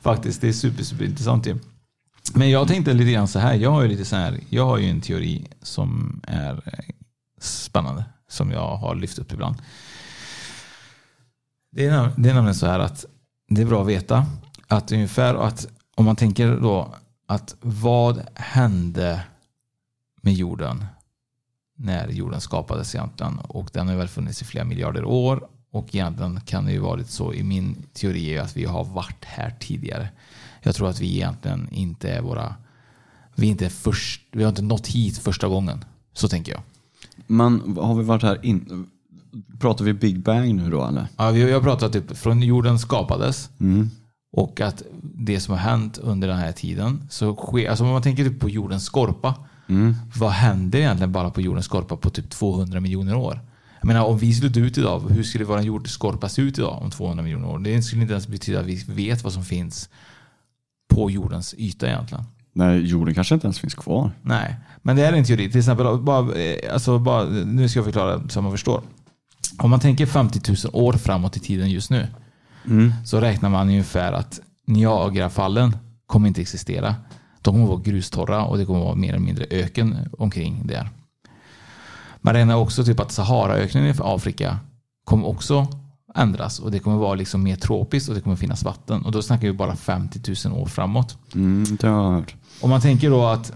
Faktiskt, det är super, super intressant ju. Men jag tänkte lite grann så här. Jag har ju lite så här. Jag har ju en teori som är eh, spännande. Som jag har lyft upp ibland. Det är, det är nämligen så här att det är bra att veta att ungefär att om man tänker då att vad hände med jorden när jorden skapades egentligen och den har väl funnits i flera miljarder år och egentligen kan det ju varit så i min teori att vi har varit här tidigare. Jag tror att vi egentligen inte är våra vi är inte först, vi har inte nått hit första gången. Så tänker jag. Men har vi varit här in... Pratar vi Big Bang nu då eller? Ja, vi har pratat typ från jorden skapades Mm. och att det som har hänt under den här tiden så sker, alltså om man tänker typ på jordens skorpa. Mm. Vad händer egentligen bara på jordens skorpa på typ 200 miljoner år? Jag menar om vi skulle dö ut idag, hur skulle vår jordskorpa se ut idag om 200 miljoner år? Det skulle inte ens betyda att vi vet vad som finns på jordens yta egentligen. Nej, jorden kanske inte ens finns kvar. Nej, men det är en teori. Till exempel, bara, eh, alltså bara, nu ska jag förklara så man förstår. Om man tänker 50 000 år framåt i tiden just nu Mm. så räknar man ungefär att Niagarafallen kommer inte existera. De kommer vara grustorra och det kommer vara mer eller mindre öken omkring där. Man räknar också typ att Saharaöknen i Afrika kommer också ändras och det kommer vara liksom mer tropiskt och det kommer finnas vatten. Och då snackar vi bara 50 000 år framåt. Mm, det har jag hört. Om man tänker då att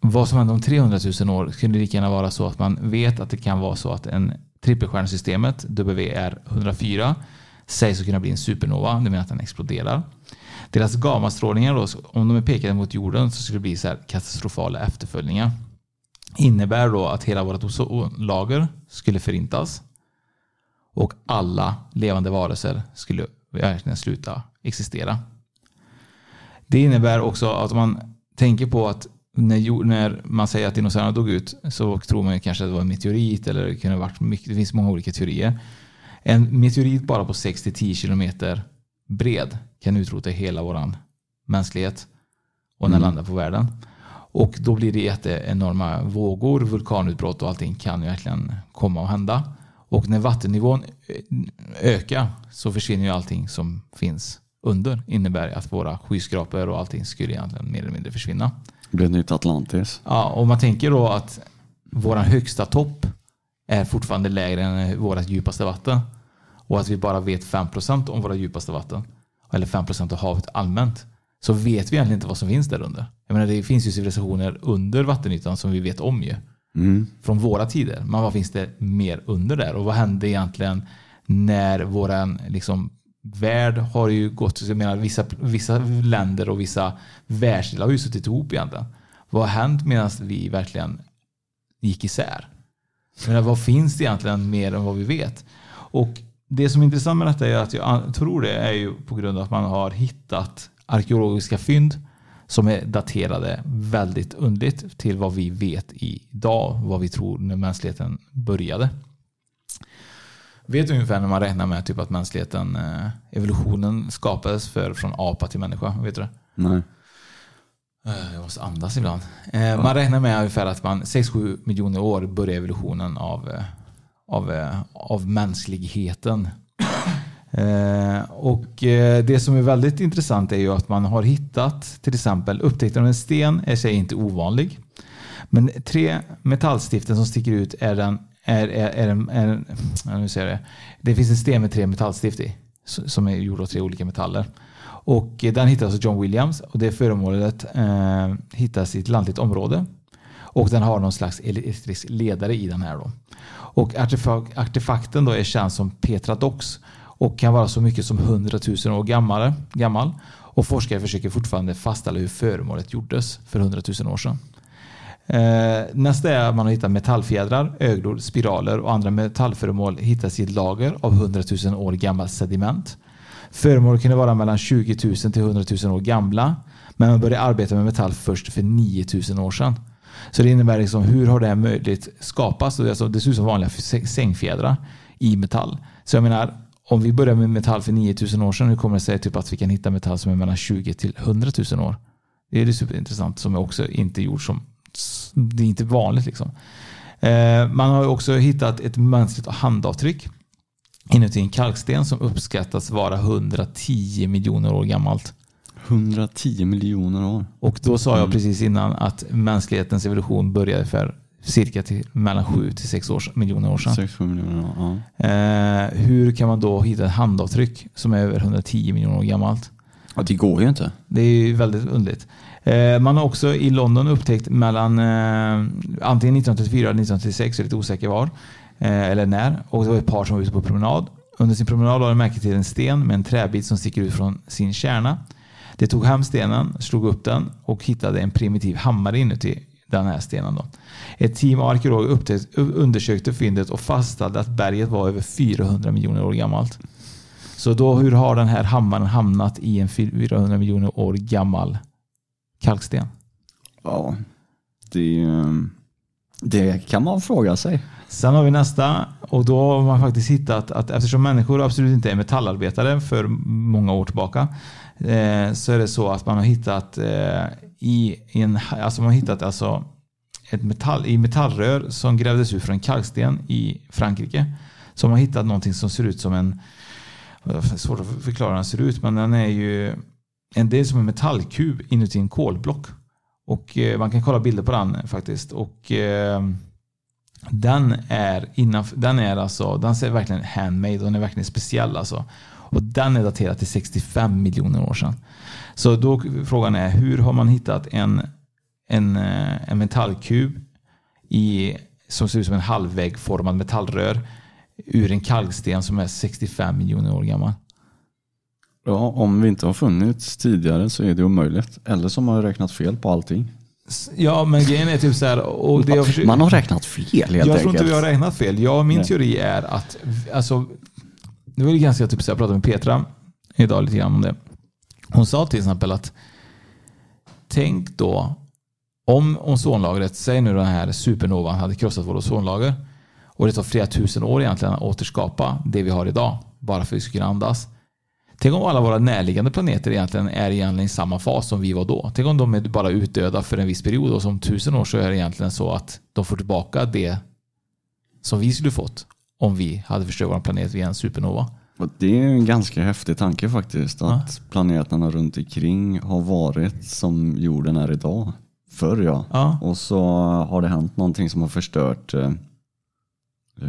vad som händer om 300 000 år skulle det lika gärna vara så att man vet att det kan vara så att en trippelstjärnesystemet WR104 sägs att kunna bli en supernova. Det menar att den exploderar. Deras gammastrålningar då, om de är pekade mot jorden så skulle det bli så här katastrofala efterföljningar. Innebär då att hela vårt ozonlager skulle förintas och alla levande varelser skulle verkligen sluta existera. Det innebär också att man tänker på att när, när man säger att dinosaurierna dog ut så tror man ju kanske att det var en meteorit eller det kunde ha varit mycket. Det finns många olika teorier. En meteorit bara på 6-10 kilometer bred kan utrota hela våran mänsklighet och den Mm. landar på världen. Och då blir det jätteenorma vågor, vulkanutbrott och allting kan ju verkligen komma och hända. Och när vattennivån ökar så försvinner ju allting som finns under. Innebär att våra skyskrapor och allting skulle egentligen mer eller mindre försvinna. Det blir nytt Atlantis. Ja, och man tänker då att vår högsta topp är fortfarande lägre än vårt djupaste vatten. Och att vi bara vet 5% om våra djupaste vatten. Eller 5% av havet allmänt. Så vet vi egentligen inte vad som finns där under. Jag menar, det finns ju civilisationer under vattenytan som vi vet om ju. Mm. Från våra tider. Men vad finns det mer under där? Och vad hände egentligen när våran liksom, värld har ju gått, jag menar, vissa, vissa länder och vissa världsdelar har ju suttit ihop egentligen. Vad har hänt medan vi verkligen gick isär? Menar, vad finns det egentligen mer än vad vi vet? Och det som är intressant med detta är att jag tror det är ju på grund av att man har hittat arkeologiska fynd som är daterade väldigt underligt till vad vi vet idag, vad vi tror när mänskligheten började. Vet du ungefär när man räknar med typ att mänskligheten, eh, evolutionen skapades för från apa till människa? Vet du det? Nej. Eh, Jag måste andas ibland. Eh, Man räknar med ungefär att man 6-7 miljoner år börjar evolutionen av, av, av mänskligheten. Eh, Och eh, det som är väldigt intressant är ju att man har hittat till exempel upptäckten av en sten är sig inte ovanlig. Men tre metallstiften som sticker ut är den är, är, är, en- är, en- ja, nu ser jag det. det finns en sten med tre metallstift i som är gjord av tre olika metaller. Och eh, den hittas av John Williams och det föremålet eh, hittas i ett lantligt område. Och den har någon slags elektrisk ledare i den här då. Och artefak- artefakten då är känd som Petra Dox och kan vara så mycket som 100 000 år gammal. gammal. Och forskare försöker fortfarande fastställa hur föremålet gjordes för 100 000 år sedan. Eh, nästa är att man har hittat metallfjädrar, öglor, spiraler och andra metallföremål hittas i ett lager av 100 000 år gammalt sediment. Föremål kunde vara mellan 20 000 till 100 000 år gamla. Men man började arbeta med metall först för 9 000 år sedan. Så det innebär liksom, hur har det här möjligt skapats? Det ser ut som vanliga sängfjädrar i metall. Så jag menar, om vi börjar med metall för 9000 år sedan, hur kommer det sig typ att vi kan hitta metall som är mellan 20 till 100 000 år? Det är det superintressant som är också inte gjort som, det är inte vanligt liksom. Eh, man har också hittat ett mänskligt handavtryck inuti en kalksten som uppskattas vara 110 miljoner år gammalt. 110 miljoner år. Och då sa jag Mm. precis innan att mänsklighetens evolution började för cirka till mellan 7 till 6 års, miljoner år sedan. 6 miljoner ja. Eh, hur kan man då hitta ett handavtryck som är över 110 miljoner år gammalt? Ja, det går ju inte. Det är ju väldigt underligt. Eh, man har också i London upptäckt mellan eh, antingen 1934 eller 1936, jag är lite osäker var, eh, eller när. Och det var ett par som var ute på promenad. Under sin promenad lade de märke till en sten med en träbit som sticker ut från sin kärna. De tog hem stenen, slog upp den och hittade en primitiv hammare inuti den här stenen. Då. Ett team av arkeologer upptäckte, undersökte fyndet och fastställde att berget var över 400 miljoner år gammalt. Så då hur har den här hammaren hamnat i en 400 miljoner år gammal kalksten? Ja, det, ehm, det kan man fråga sig. Sen har vi nästa och då har man faktiskt hittat att eftersom människor absolut inte är metallarbetare för många år tillbaka eh, så är det så att man har hittat eh, i en, alltså man har hittat alltså ett metall, i metallrör som grävdes ut från en kalksten i Frankrike. Som har hittat någonting som ser ut som en, det är svårt att förklara hur den ser ut, men den är ju en del som en metallkub inuti en kolblock. Och eh, man kan kolla bilder på den faktiskt. Och eh, den är innanför, den är alltså, den ser verkligen handmade, den är verkligen speciell alltså. Och den är daterad till 65 miljoner år sedan. Så då frågan är, hur har man hittat en, en, eh, en metallkub i, som ser ut som en halvväggformad metallrör ur en kalksten som är 65 miljoner år gammal? Ja, om vi inte har funnits tidigare så är det omöjligt. Eller så har man räknat fel på allting. Ja, men grejen är typ så här. Och det jag försöker- Man har räknat fel helt jag tror inte enkelt. vi har räknat fel. Jag, min Nej. teori är att, alltså, det var ju ganska typ så jag pratade med Petra idag lite grann om det. Hon sa till exempel att tänk då om ozonlagret, säg nu den här supernovan hade krossat vårt ozonlager och det tar flera tusen år egentligen att återskapa det vi har idag bara för att vi ska kunna andas. Tänk om alla våra närliggande planeter egentligen är egentligen i samma fas som vi var då. Tänk om de är bara utdöda för en viss period och som tusen år så är det egentligen så att de får tillbaka det som vi skulle fått om vi hade förstört vår planet via en supernova. Och Det är en ganska häftig tanke faktiskt. Att planeterna runt omkring har varit som jorden är idag. Förr ja. Ja. Och så har det hänt någonting som har förstört eh, eh,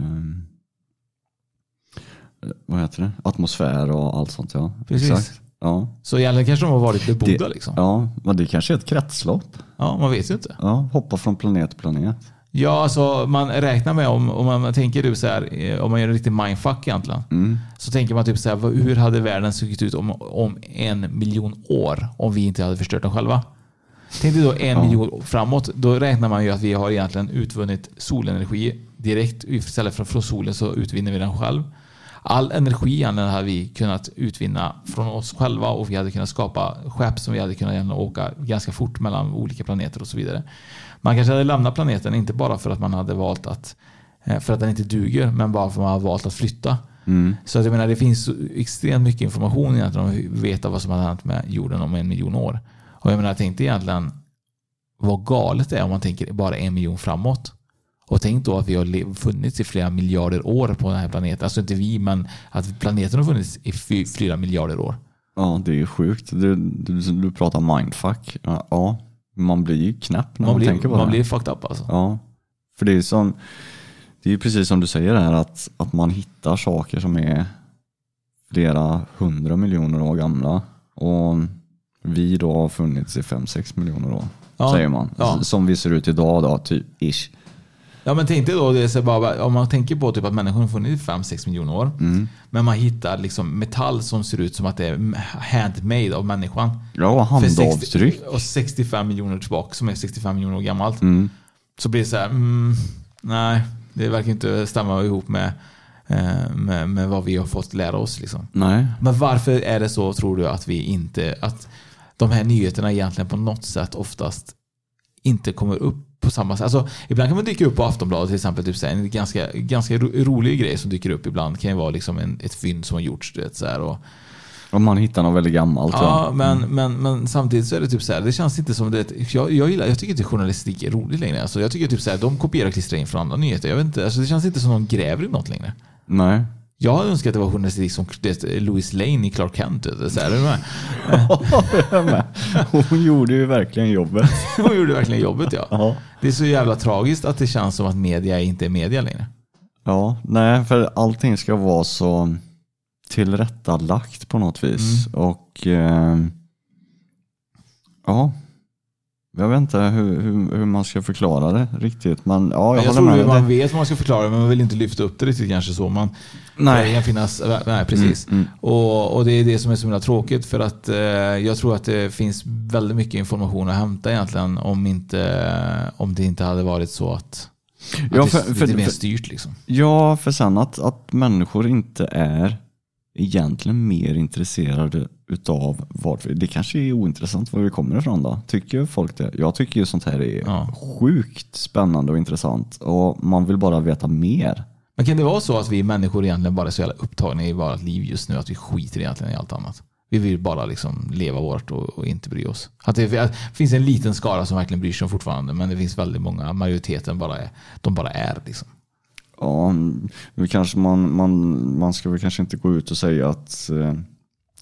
vad heter det? atmosfär och allt sånt. Ja. Precis. Exakt. Ja. Så egentligen kanske de har varit bebodda Det- liksom. Ja, men det kanske är ett kretslopp. Ja, man vet ju inte. Ja, hoppa från planet till planet. Ja, alltså man räknar med om, om man tänker typ så här, eh, om man gör en riktig mindfuck egentligen. Mm. Så tänker man typ så här, hur hade världen sett ut om, om en miljon år om vi inte hade förstört den själva? Tänk dig då en Ja. miljon framåt. Då räknar man ju att vi har egentligen utvunnit solenergi direkt. Istället för från solen så utvinner vi den själv. All energi hade vi kunnat utvinna från oss själva och vi hade kunnat skapa skepp som vi hade kunnat åka ganska fort mellan olika planeter och så vidare. Man kanske hade lämnat planeten, inte bara för att man hade valt att eh, för att den inte duger, men bara för att man har valt att flytta. Mm. Så att jag menar, det finns extremt mycket information egentligen om att veta vad som hade hänt med jorden om en miljon år. Och jag menar, jag tänkte egentligen vad galet det är om man tänker bara en miljon framåt. Och tänk då att vi har funnits i flera miljarder år på den här planeten. Alltså inte vi, men att planeten har funnits i flera miljarder år. Ja, det är sjukt. Du, du, du pratar mindfuck. Ja, man blir ju knäpp när man, Man blir, tänker på man det. blir fucked up alltså. Ja, för det är som det är ju precis som du säger här att, att man hittar saker som är flera hundra miljoner år gamla och vi då har funnits i fem sex miljoner år, Ja, säger man. ja. Som vi ser ut idag då, typ ish. Ja men tänk dig då, det är så bara, om man tänker på typ att människan har funnits i 5-6 miljoner år. Mm. Men man hittar liksom metall som ser ut som att det är handmade av människan. Ja, För 60 handavtryck. Och 65 miljoner tillbaka, som är 65 miljoner år gammalt. Mm. Så blir det så här, mm, nej, det verkar inte stämma ihop med, eh, med, med vad vi har fått lära oss. Liksom. Nej. Men varför är det så, tror du, att vi inte, att de här nyheterna egentligen på något sätt oftast inte kommer upp på samma sätt. Alltså, ibland kan man dyka upp på Aftonbladet till exempel. Typ, en ganska, ganska ro, rolig grej som dyker upp ibland kan ju vara liksom en, ett fynd som har gjorts. Du vet, så här, och, Om man hittar något väldigt gammalt. Ja, men, men, men samtidigt så är det typ så här, det känns inte som det. Jag, jag, gillar, jag tycker inte journalistik är roligt längre. Alltså, jag tycker typ så här, de kopierar och klistrar in från andra nyheter. Jag vet inte, alltså, det känns inte som de gräver i något längre. Nej. Jag hade önskat att det var journalistik som Louis Lane i Clark Kent. Så här, är du med. [LAUGHS] Hon gjorde ju verkligen jobbet. [LAUGHS] Hon gjorde verkligen jobbet ja. Ja. Det är så jävla tragiskt att det känns som att media inte är media längre. Ja, nej, för allting ska vara så tillrättalagt på något vis. Mm. Och eh, ja, jag vet inte hur, hur, hur man ska förklara det riktigt. Men ja, jag, Jag, tror med. man Det- vet vad man ska förklara men man vill inte lyfta upp det riktigt kanske så. Man, Nej. Det kan finnas, nej precis. Mm, mm. Och, och det är det som är så himla tråkigt för att eh, jag tror att det finns väldigt mycket information att hämta egentligen om, inte, om det inte hade varit så att, Ja, det för- är för- lite mer styrt liksom. Ja, för sen att, att människor inte är egentligen mer intresserade utav vart vi, det kanske är ointressant var vi kommer ifrån då. Tycker folk det? Jag tycker ju sånt här är Ja. sjukt spännande och intressant och man vill bara veta mer. Men kan det vara så att vi människor egentligen bara är så jävla upptagna i vårt liv just nu att vi skiter egentligen i allt annat? Vi vill bara liksom leva vårt och, och inte bry oss. Att det, att det finns en liten skara som verkligen bryr sig fortfarande men det finns väldigt många, majoriteten bara är, de bara är liksom. Ja, kanske man, man, man ska väl kanske inte gå ut och säga att eh,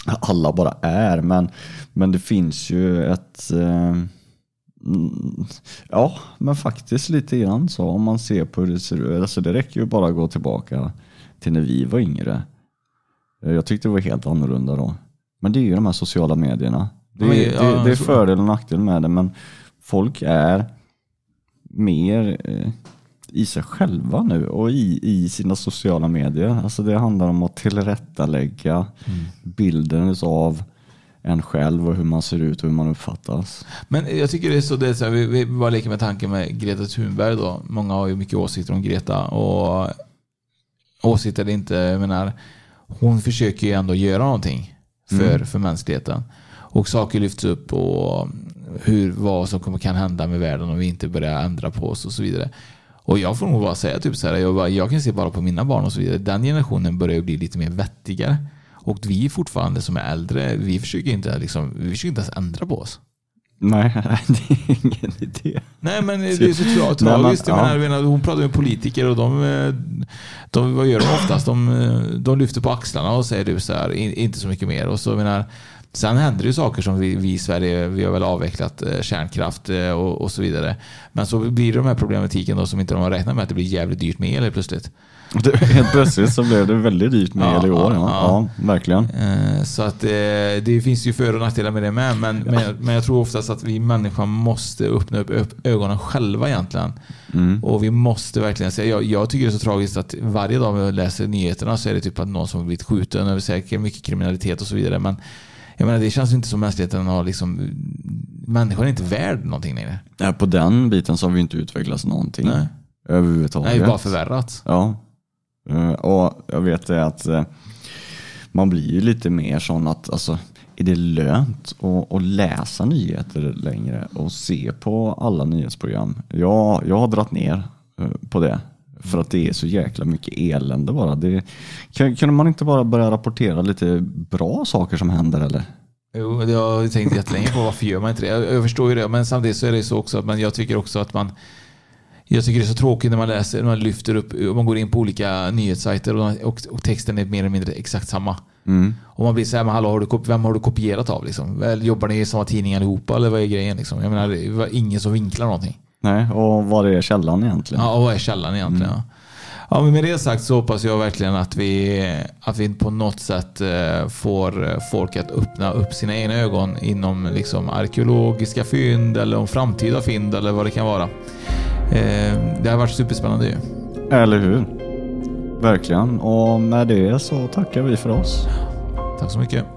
[LAUGHS] alla bara är, men, men det finns ju ett eh, Ja, men faktiskt lite grann så om man ser på hur det ser ut. Alltså det räcker ju bara att gå tillbaka till när vi var yngre. Eh, Jag tyckte det var helt annorlunda då. Men det är ju de här sociala medierna. Det, men, ja, det, det är fördel och nackdel med det, men folk är mer eh, i sig själva nu och i, i sina sociala medier. Alltså det handlar om att tillrättalägga bilden av en själv och hur man ser ut och hur man uppfattas. Men jag tycker det är så, det är så här, vi, vi bara leker med tanken med Greta Thunberg då. Många har ju mycket åsikter om Greta och åsikter är inte, jag menar, hon försöker ju ändå göra någonting för, Mm. för mänskligheten. Och saker lyfts upp och hur, vad som kommer, kan hända med världen om vi inte börjar ändra på oss och så vidare. Och jag får nog bara säga typ så här, jag, bara, jag kan se bara på mina barn och så vidare, den generationen börjar bli lite mer vettigare. Och vi fortfarande som är äldre, vi försöker inte, liksom, vi försöker inte ens ändra på oss. Nej, [LAUGHS] det är ingen idé. Nej men det är så tra- tragiskt. Menar, ja. menar, hon pratar med politiker och de, eh, de, vad gör de oftast? De, eh, de lyfter på axlarna och säger du så här, "In- inte så mycket mer. Och så, menar, sen händer det ju saker som vi, vi i Sverige, vi har väl avvecklat eh, kärnkraft eh, och, och så vidare. Men så blir det de här problematiken då som inte de har räknat med att det blir jävligt dyrt med el helt plötsligt. [LAUGHS] Det, helt plötsligt så blev det väldigt dyrt med Ja, el i år. Ja, ja, ja. verkligen. Eh, Så att eh, det finns ju för och nackdelar med det med. Men, men, jag- men jag tror oftast att vi människor måste öppna upp, ögonen själva egentligen. Mm. Och vi måste verkligen säga, jag, jag tycker det är så tragiskt att varje dag jag läser nyheterna så är det typ att någon som har blivit skjuten, över säkert mycket kriminalitet och så vidare. Men jag menar, det känns ju inte som mänskligheten har liksom, människan är inte värd någonting längre. Ja, på den biten så har vi inte utvecklats någonting. Nej. Överhuvudtaget. Nej, bara förvärrats. Ja. Eh, Och jag vet det att eh, man blir ju lite mer sån att alltså, är det lönt att, att läsa nyheter längre och se på alla nyhetsprogram? Ja, jag har dratt ner eh, på det. För att det är så jäkla mycket elände bara. Det, kan, kunde man inte bara börja rapportera lite bra saker som händer eller? Jo, det har jag tänkt jättelänge på varför gör man inte det. Jag, jag förstår ju det, men samtidigt så är det så också att man, jag tycker också att man jag tycker det är så tråkigt när man läser, när man lyfter upp, man går in på olika nyhetssajter och, och, och texten är mer eller mindre exakt samma. Mm. Och man blir såhär, men hallå, har du, vem har du kopierat av liksom? Jobbar ni i samma tidning allihopa eller vad är grejen liksom? Jag menar, det var ingen som vinklar någonting. Nej, och vad är källan egentligen? Ja, och vad är källan egentligen? Ja. Ja, men med det sagt så hoppas jag verkligen att vi, att vi på något sätt eh, får eh, folk att öppna upp sina egna ögon inom liksom arkeologiska fynd eller om framtida fynd eller vad det kan vara. Eh, det har varit superspännande ju. Eller hur? Verkligen. Och med det så tackar vi för oss. Tack så mycket.